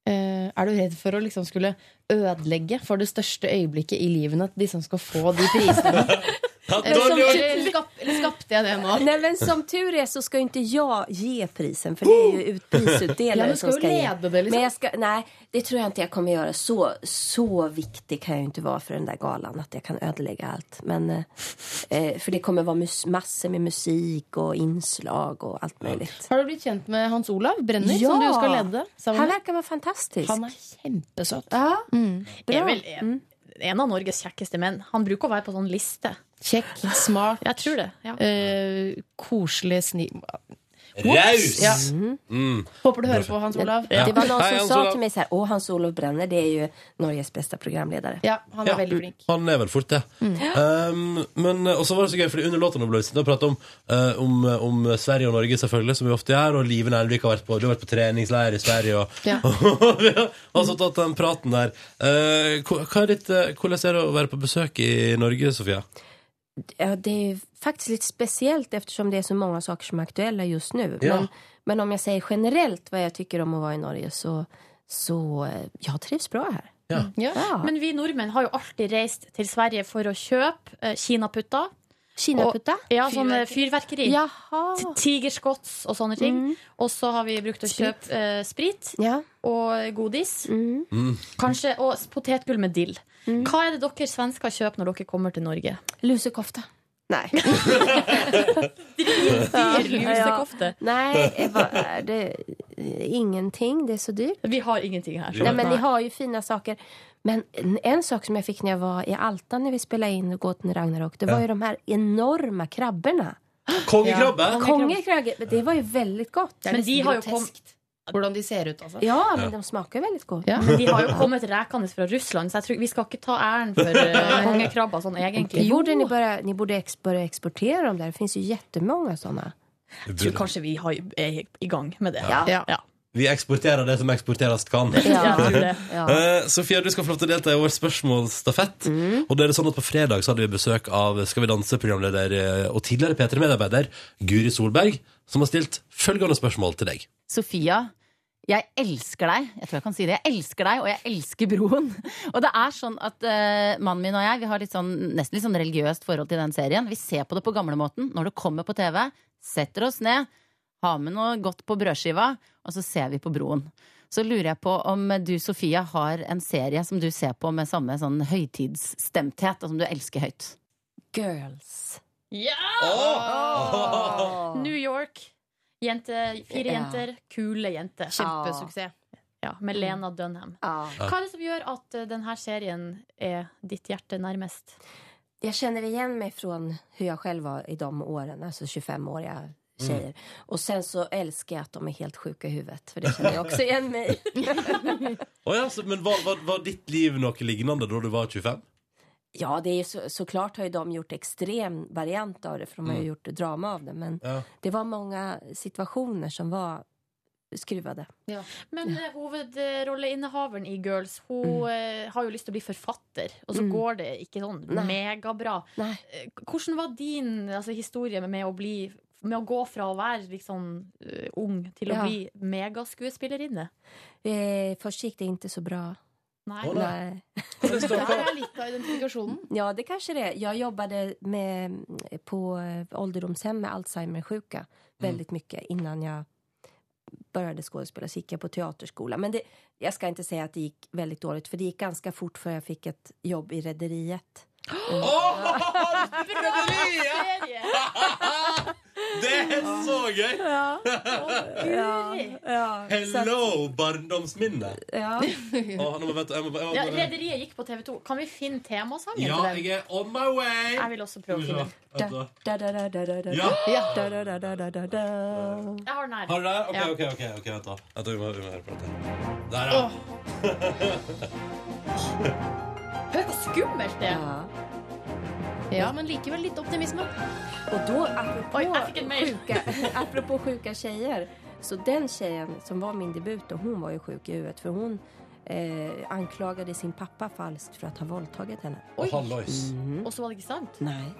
eh, Er du redd for å liksom skulle ødelegge for det største øyeblikket i livet At de som skal få de prisene? Som, tur, skap, eller skapte jeg det nå? Nej men som tur är så ska jo inte jag ge prisen för det är ju ut, prisutdelare Ja, som ska ska ge. det, liksom? Men jag ska, nej, det tror jag inte jag kommer göra. Så, så viktig kan jag ju inte vara för den där galan att jag kan ödelägga allt. Men, eh, eh, för det kommer vara mus- massor med musik och inslag och allt möjligt. Har du blitt kjent med Hans Olav Brenner, som du skal lede? sammen han verkar vara fantastisk. Han er kjempesøt. Ja, Mm. bra. Er vel, Mm. En av Norges kjekkeste menn. Han bruker å være på sånn liste. Kjekk, smart, Jeg tror det. Ja. uh, koselig, sni... Raus! Ja. Mm. Håper du hører på, Hans Olav. Ja. Det var noen som Hei, sa til meg sånn Å, åh Hans-Olof Brenner, det er jo Norges beste programleder. Ja, han er Ja. veldig flink. Han er vel fort det. Um, men uh, Og så var det så gøy, fordi under låta ble vi sittende og prate om, uh, om, om Sverige og Norge, selvfølgelig, som vi ofte gjør. Og Live Nelvik har vært på, du har vært på treningsleir i Sverige, og, Ja. og vi har altså tatt den praten der. Uh, hva hva er ditt, uh, hvordan er det å være på besøk i Norge, Sofia? Ja, det är faktisk faktiskt lite speciellt eftersom det är så många saker som är aktuella just nu. Ja. Men, men om jag säger generellt vad jag tycker om att vara i Norge så, så eh, jag trivs bra här. Ja. Ja. Men vi nordmenn har jo alltid reist til Sverige for å kjøpe eh, kinaputter. Kinaputta? Ja, sånn fyrverkeri. Tigerskots og sånne ting. Og så har vi brukt å Sprit. kjøpe eh, sprit Ja. og godis. Mm. Kanskje, Og potetgull med dill. Hva er det dere svensker kjøper når dere kommer til Norge? Lusekofte. Nei. Dritdyr lusekofte. Ja. Nei, Eva, är det? Eh, Ingenting. Det er så dyrt. Vi har ingenting her. så- Nej, men de har jo fine saker. Men en, en sak som jeg fikk når jeg var i Alta når vi spilte inn Gåten Ragnarok, det var jo de her enorme krabbene. Kongekrabbe? Kongekrabbe, det var jo veldig godt. Men de har jo kommet Hvordan de ser ut, altså. Ja, men de smaker veldig godt. Ja. men de har jo kommet rekende fra Russland, så jeg tror vi skal ikke ta æren for uh, kongekrabber sånn egentlig. Jo, ni, börja, ni borde börja dem der. Det finnes jo jättemånga sånne. Jeg tror kanskje vi har, er i gang med det. Ja. Ja. Vi eksporterer det som eksporteres kan. Ja, det. Ja. uh, Sofia, du skal få lov til å delta i vår spørsmålsstafett. Og det er sånn at På fredag så hadde vi besøk av Skal vi danse-programleder eh, og tidligere P3-medarbeider Guri Solberg, som har stilt følgende spørsmål til deg. Sofia, jeg elsker deg. Jeg tror jeg kan si det. Jeg elsker deg, og jeg elsker broen. Og det er sånn at uh, mannen min og jeg vi har litt sånn, nesten litt sånn religiøst forhold til den serien. Vi ser på det på gamlemåten. Når det kommer på TV, setter oss ned, har med noe godt på brødskiva, og så ser vi på broen. Så lurer jeg på om du, Sofia, har en serie som du ser på med samme sånn høytidsstemthet, og som du elsker høyt. Girls. Ja! New York. Jente, fire Ja. jenter, kule jenter. Kjempesuksess. Ja, med Lena Dunham. Ja. Hva er det som gjør at eh, denne serien er ditt hjerte nærmest? Jeg kjenner igjen meg fra hvordan jeg selv var i de årene, altså 25-åriga tjejer. Och sen så älskar jag att de är helt sjuka i huvudet, för det känner jag också igen mig oh ja, så, men var, var, var ditt liv noe lignende da du var 25? Ja, det är ju så, såklart har ju de gjort extrem variant av det, för de har ju gjort drama av det. Men Ja. det var många situationer som var skruvade. Men ja. hovedrolleinnehaveren i Girls Hun eh, har jo lyst til å bli forfatter, og så Mm. går det ikke sånn Nei. megabra. Nej. Eh, Hvordan var din altså, historie med å bli med å gå fra å være liksom uh, ung til å Ja. bli megaskuespillerinne? Eh, först gick det ikke så bra. Nei. Nej. Det her er litt av identifikasjonen. Ja, det kanskje det Jeg jobbet med, på eh, ålderdomshem med Alzheimersjuka veldig mye innan jeg började skådespela. Så gick jag på teaterskola. Men det, jag ska inte säga att det gick väldigt dåligt, för det gick ganska fort för jag fick ett jobb i Rederiet. Serie! Det er så gøy! Hello, barndomsminne! Ja. Rederiet gikk på TV2. Kan vi finne temasangen ja, til den? jeg er on my way! Jeg vil også prøve å finne den. Ja. Jeg har den her. Har du det? Ok, ok, ok, ok, vent da. Vent da, vi må, vi må høre på dette. Der, ja. Hør hvor skummelt det er! Ja. Ja, men likevel litt optimisme. Och då, apropå, Oj, sjuka, apropå sjuka tjejer. Så den tjejen som var min debut, och hon var ju sjuk i huvudet. För hon eh, anklagade sin pappa falskt för att ha våldtagit henne. Å, hallois. Og så var det ikke sant? Nej.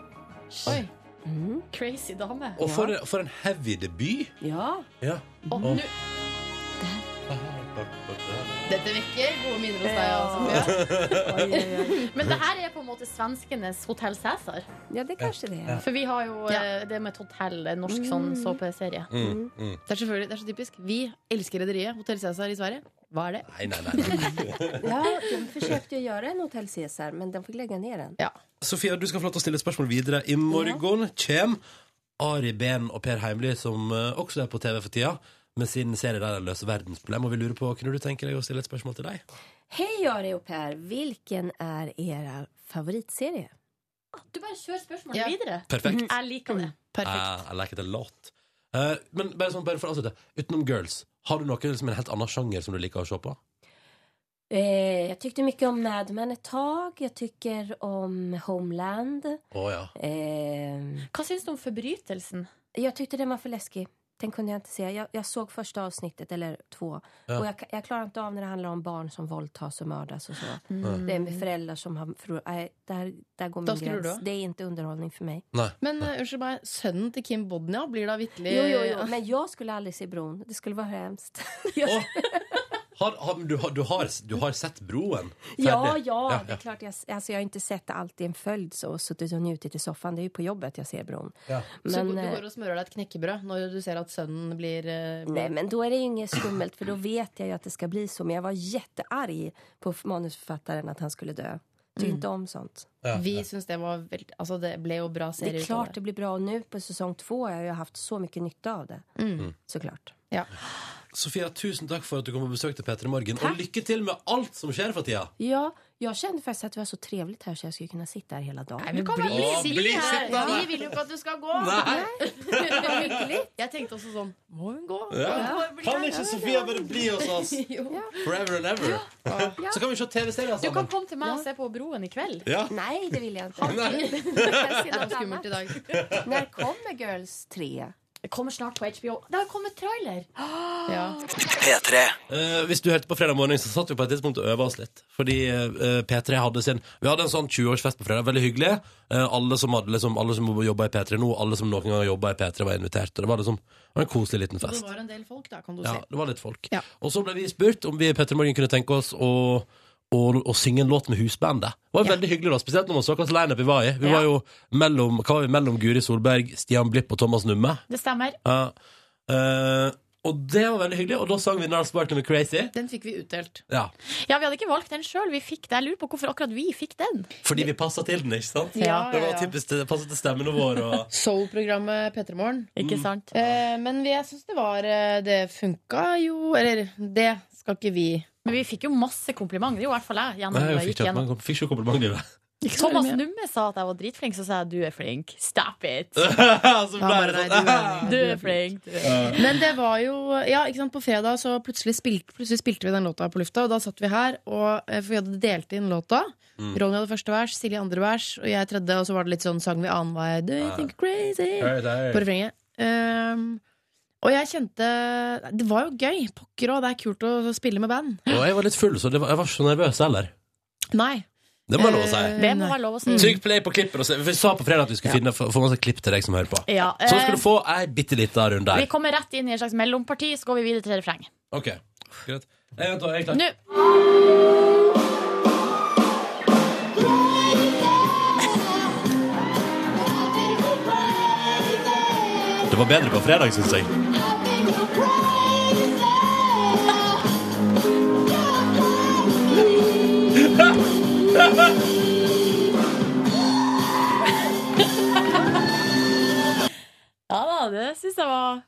Oi, Mm. crazy dame. Og for, for en heavy debut. Ja. Ja. Nå Dette vekker gode minner hos deg. Altså. Men det her er på en måte svenskenes Hotell Cæsar. ja, det er kanskje det. For vi har jo ja. det med et hotell, en norsk sånn såpeserie. Mm, mm. Det er selvfølgelig, det er så typisk. Vi elsker Rederiet. Hotell Cæsar i Sverige. Hva er det? Nei, nei, nei. Ja, de forsøkte å gjøre en Hotell Cæsar, men de fikk legge ned den. Sofia, du skal få lov til å stille spørsmål videre. I morgen kjem Ari Behn og Per Heimly, som eh, også er på TV for tida, med sin serie der de løser verdensproblem. Og vi lurer på, kunne du tenke deg å stille et spørsmål til deg? Hei, Ari og Per, Hvilken er era favoritserie? Du bare kjører spørsmålet Ja. videre. Perfekt. Jeg liker det. Perfekt. I like it a lot. Uh, men bare, sånn, bare for å avslutte, utenom Girls, har du noe som en helt annen sjanger som du liker å se på? Eh, jag mye mycket om Mad Men et tag. Jeg tycker om Homeland. Oh, ja. Eh, Hva syns du om Forbrytelsen? Jeg tyckte den var for läskig. Den kunde jag inte se. Jag, jag såg första avsnittet, eller två. Ja. Och jag, jag klarar inte av när det handlar om barn som våldtas och mördas och så. Mm. Det är med föräldrar som har... För, nej, där, där går min gräns. Det är inte underhållning för mig. Nei. Men uh, unnskyld meg, sønnen til Kim Bodnia blir da vitterlig Jo, jo, jo. Men jag skulle aldrig se bron. Det skulle vara hemskt. Å, har, har, du, har, du, har, du har sett Broen? Ja, Ferdig? ja, det är klart. Jag, alltså, jag har inte sett alt allt i en följd så, och suttit och njutit i soffan. Det är ju på jobbet jag ser bron. Ja. Så du eh, går og smører deg et knekkebrød når du ser at sønnen blir eh, nej, men då är det ju inget skummelt för då vet jag ju att det ska bli så. Men jag var jättearg på manusförfattaren att han skulle dö. Tycker Mm. inte om sånt. Ja, Vi ja. syns det var veldig Altså, det ble jo bra Det är ut av klart det blir bra. Och nu på säsong två har jag ju haft så mycket nytta av det. Mm. Såklart. Ja. Sofia, tusen takk for at du kom og besøkte Petter P3 Morgen. Takk. Og lykke til med alt som skjer for tida! Ja, jag kände faktiskt att det var så trevligt här så jag skulle kunna sitta här hela dagen. Nei, men kan bli, bli si bli her. sittende. Vi vil jo ikke at du skal gå. Nei. Jeg tenkte også sånn Må hun gå? Ja. Kan ikke Sofia bare bli hos oss forever and ever? Så kan vi se TV-serier sammen. Du kan komme til meg og se på Broen i kveld. Ja. Nei, det vil jeg ikke. Nei. Det er var skummelt i dag. Når kommer Girls 3? Det kommer snart på HBO. Det har kommet trailer! Ja. Eh, hvis du hørte på fredag morgen, så satt vi på et tidspunkt og øva oss litt. Fordi eh, P3 hadde sin Vi hadde en sånn 20-årsfest på fredag. Veldig hyggelig. Eh, alle som hadde liksom Alle som jobba i P3 nå, alle som noen gang har jobba i P3, var invitert. Og det var liksom det var en koselig liten fest. Det var en del folk, da, kan du Ja, si. det var litt folk. Ja. Og så ble vi spurt om vi i P3 Morgen kunne tenke oss å, å, å synge en låt med husbandet. Det var Ja. veldig hyggelig, da spesielt når man så hvilken lineup vi var i. Vi Ja. var jo mellom, hva var vi, mellom Guri Solberg, Stian Blipp og Thomas Numme. Det stemmer. Ja. Uh, og det var veldig hyggelig. Og da sang vi Nars Barton med Crazy. Den fikk vi utdelt. Ja. Ja, Vi hadde ikke valgt den sjøl. Jeg lurer på hvorfor akkurat vi fikk den. Fordi vi passa til den, ikke sant? Ja, Det var ja. typisk det passet til stemmene våre. Og... Soul-programmet P3 Morgen. Ikke sant? Eh, men jeg syns det var eh, Det funka jo Eller det skal ikke vi Men vi fikk jo masse komplimenter. Det gjorde i hvert fall jeg. Gjennom, Nei, jeg fikk ikke, man fikk ikke kompliment i det. Thomas Numme sa at jeg var dritflink, så sa jeg du er flink. Stop it! så ble bare, det nei, sånn. du er- Du er flink. Du er. Men det var jo Ja, ikke sant, på fredag så plutselig spilte, plutselig spilte vi den låta på lufta, og da satt vi her, og eh, for vi hadde delt inn låta. Mm. Ronny hadde første vers, Silje andre vers, og jeg tredje, og så var det litt sånn sang vi annenhver. Do you think crazy? På refrenget. Um, og jeg kjente Det var jo gøy. Pokker òg, det er kult å spille med band. Og jeg var litt full, så det var, jeg var ikke så nervøs heller. Nei. Det må jeg lov å si. Eh, Det må være lov å si. Trykk play på klippet. Vi sa på fredag at vi skulle finne få masse klipp til deg som hører på. Ja, Så eh, skal du få ei bitte lita runde vi kommer rett inn i et slags mellomparti, så går vi videre til refreng. Ok, greit. Jeg, vent, jeg er klar. Nå Det var bedre på fredag, syns jeg. Det syns jeg var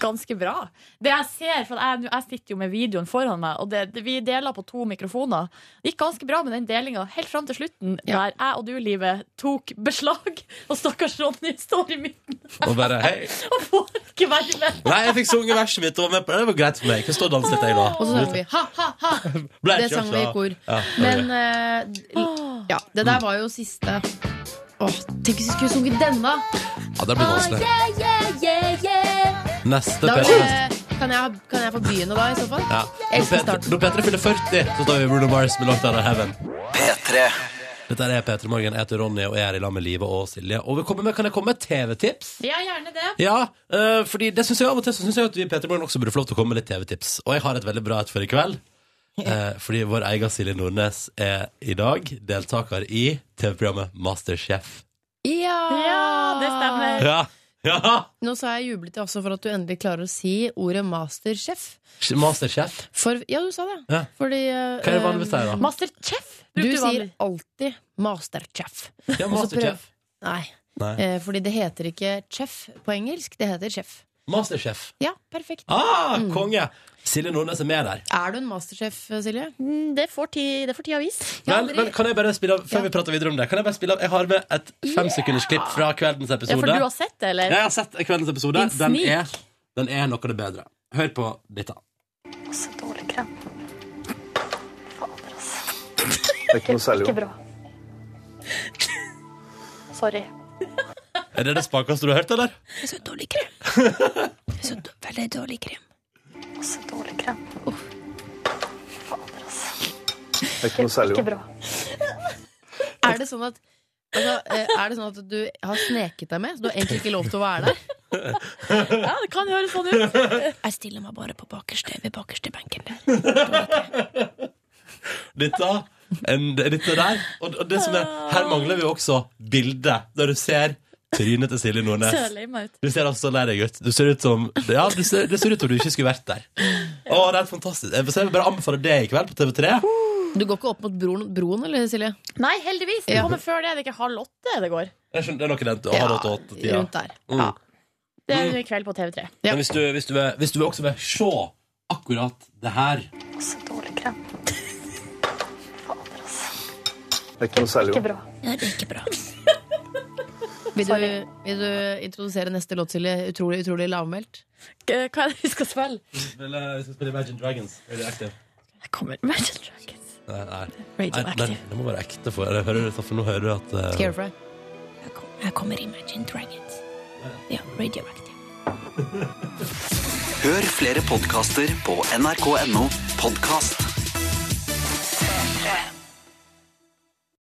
ganske bra. Det jeg ser, for jeg, jeg sitter jo med videoen foran meg, og det, det, vi deler på to mikrofoner. Det gikk ganske bra med den delinga helt fram til slutten, der jeg og du, Livet, tok beslag, og stakkars Ronny står i midten Og bare hei. og får ikke være med. Nei, jeg fikk sunget verset mitt og var med på det. Det var greit for meg. Jeg kan stå og danse litt, jeg, Og så sang vi ha, ha, ha. Det sang vi i kor. Ja, Men uh, ja, det der var jo siste Åh, Tenk hvis vi skulle sunget denne! Ja, det blir vanskelig. Yeah, yeah, yeah, yeah. Neste Da, Peter. eh, kan, jeg, kan jeg få begynne da, i så fall? Ja. Når elsker Peter, starten. når Peter fyller 40, så står vi i Bruno Mars med Locked Out of Heaven. P3. Dette er P3 Morgen. Jeg heter Ronny, og jeg er i lag med Live og Silje. Og vi kommer med, kan jeg komme med et TV-tips? Ja, gjerne det. Ja, eh, fordi det synes jeg av og til så synes jeg at vi i P3 Morgen også burde få lov til å komme med litt TV-tips. Og jeg har et veldig bra et for i kveld. Eh, fordi vår egen Silje Nordnes er i dag deltaker i TV-programmet Masterchef. Ja! Ja. Ja, ja. Nå sa jeg jublet jeg også for at du endelig klarer å si ordet masterchef. Masterchef. For, ja, du sa det. Ja. Fordi eh, Hva er det vanligvis der, da? Masterchef Du du sier alltid masterchef. Ja, Masterchef. Nei. Nei. Eh, fordi det heter ikke chef på engelsk, det heter chef. Masterchef. Ja, perfekt. Ah, konge! Silje Nordnes er med der. Er du en masterchef, Silje? Mm, Det får ti- det får tida vise. Men, men kan jeg bare spille av, før vi prater videre om det Kan jeg bare spille av Jeg har med et femsekundersklipp fra kveldens Ja, episode. for du har sett det, eller? Jeg har sett kveldens episode. Din Den snik. er, den er noe av det bedre. Hør på dette. Så dårlig krem. Fader, altså. Det er ikke noe særlig. Ikke bra. Sorry. Er det det spakeste du har hørt, eller? Så dårlig krem. Så veldig dårlig krem. Så dårlig krem. Fader, altså. Det er ikke noe særlig. Ikke bra. Er det sånn at altså, eh, Er det sånn at du har sneket deg med? Så du har egentlig ikke lov til å være der? Ja, det kan høres sånn ut. Jeg stiller meg bare på bakerste, ved bakerste benken der. Dette, en, dette der. Og, det som er Her mangler vi også bildet, der du ser trynet til Silje Nordnes. Du ser altså så lei deg ut. Du ser ut som Ja, du ser, det ser ut som du ikke skulle vært der. Å, det er fantastisk. Jeg vil bare anbefale det i kveld på TV3. Du går ikke opp mot broen, broen eller, Silje? Nei, heldigvis. Det Ja. kommer før det. Det er ikke halv åtte det går. Jeg skjønner, det er nok den å ha det til åtte-tida. rundt der. Mm. Det er i kveld på TV3. Men hvis du, hvis, du vil, hvis du vil også vil se akkurat det her Så dårlig krem. Fader, altså. Det er ikke noe særlig. Ikke bra. Ja, det er ikke bra. Vil du, vil du introdusere neste låt, Silje? Utrolig, utrolig lavmælt. Hva er det vi skal spille? Vi skal spille Imagine Dragons. Radioactive. Jeg kommer Imagine Dragons. Nei, nei. Radioactive. Nei, det må være ekte, for, jeg hører, for nå hører du at uh, Scarefry. Jeg, kom, jeg kommer Imagine Dragons. Ja, Radioactive. Hør flere podkaster på nrk.no podkast.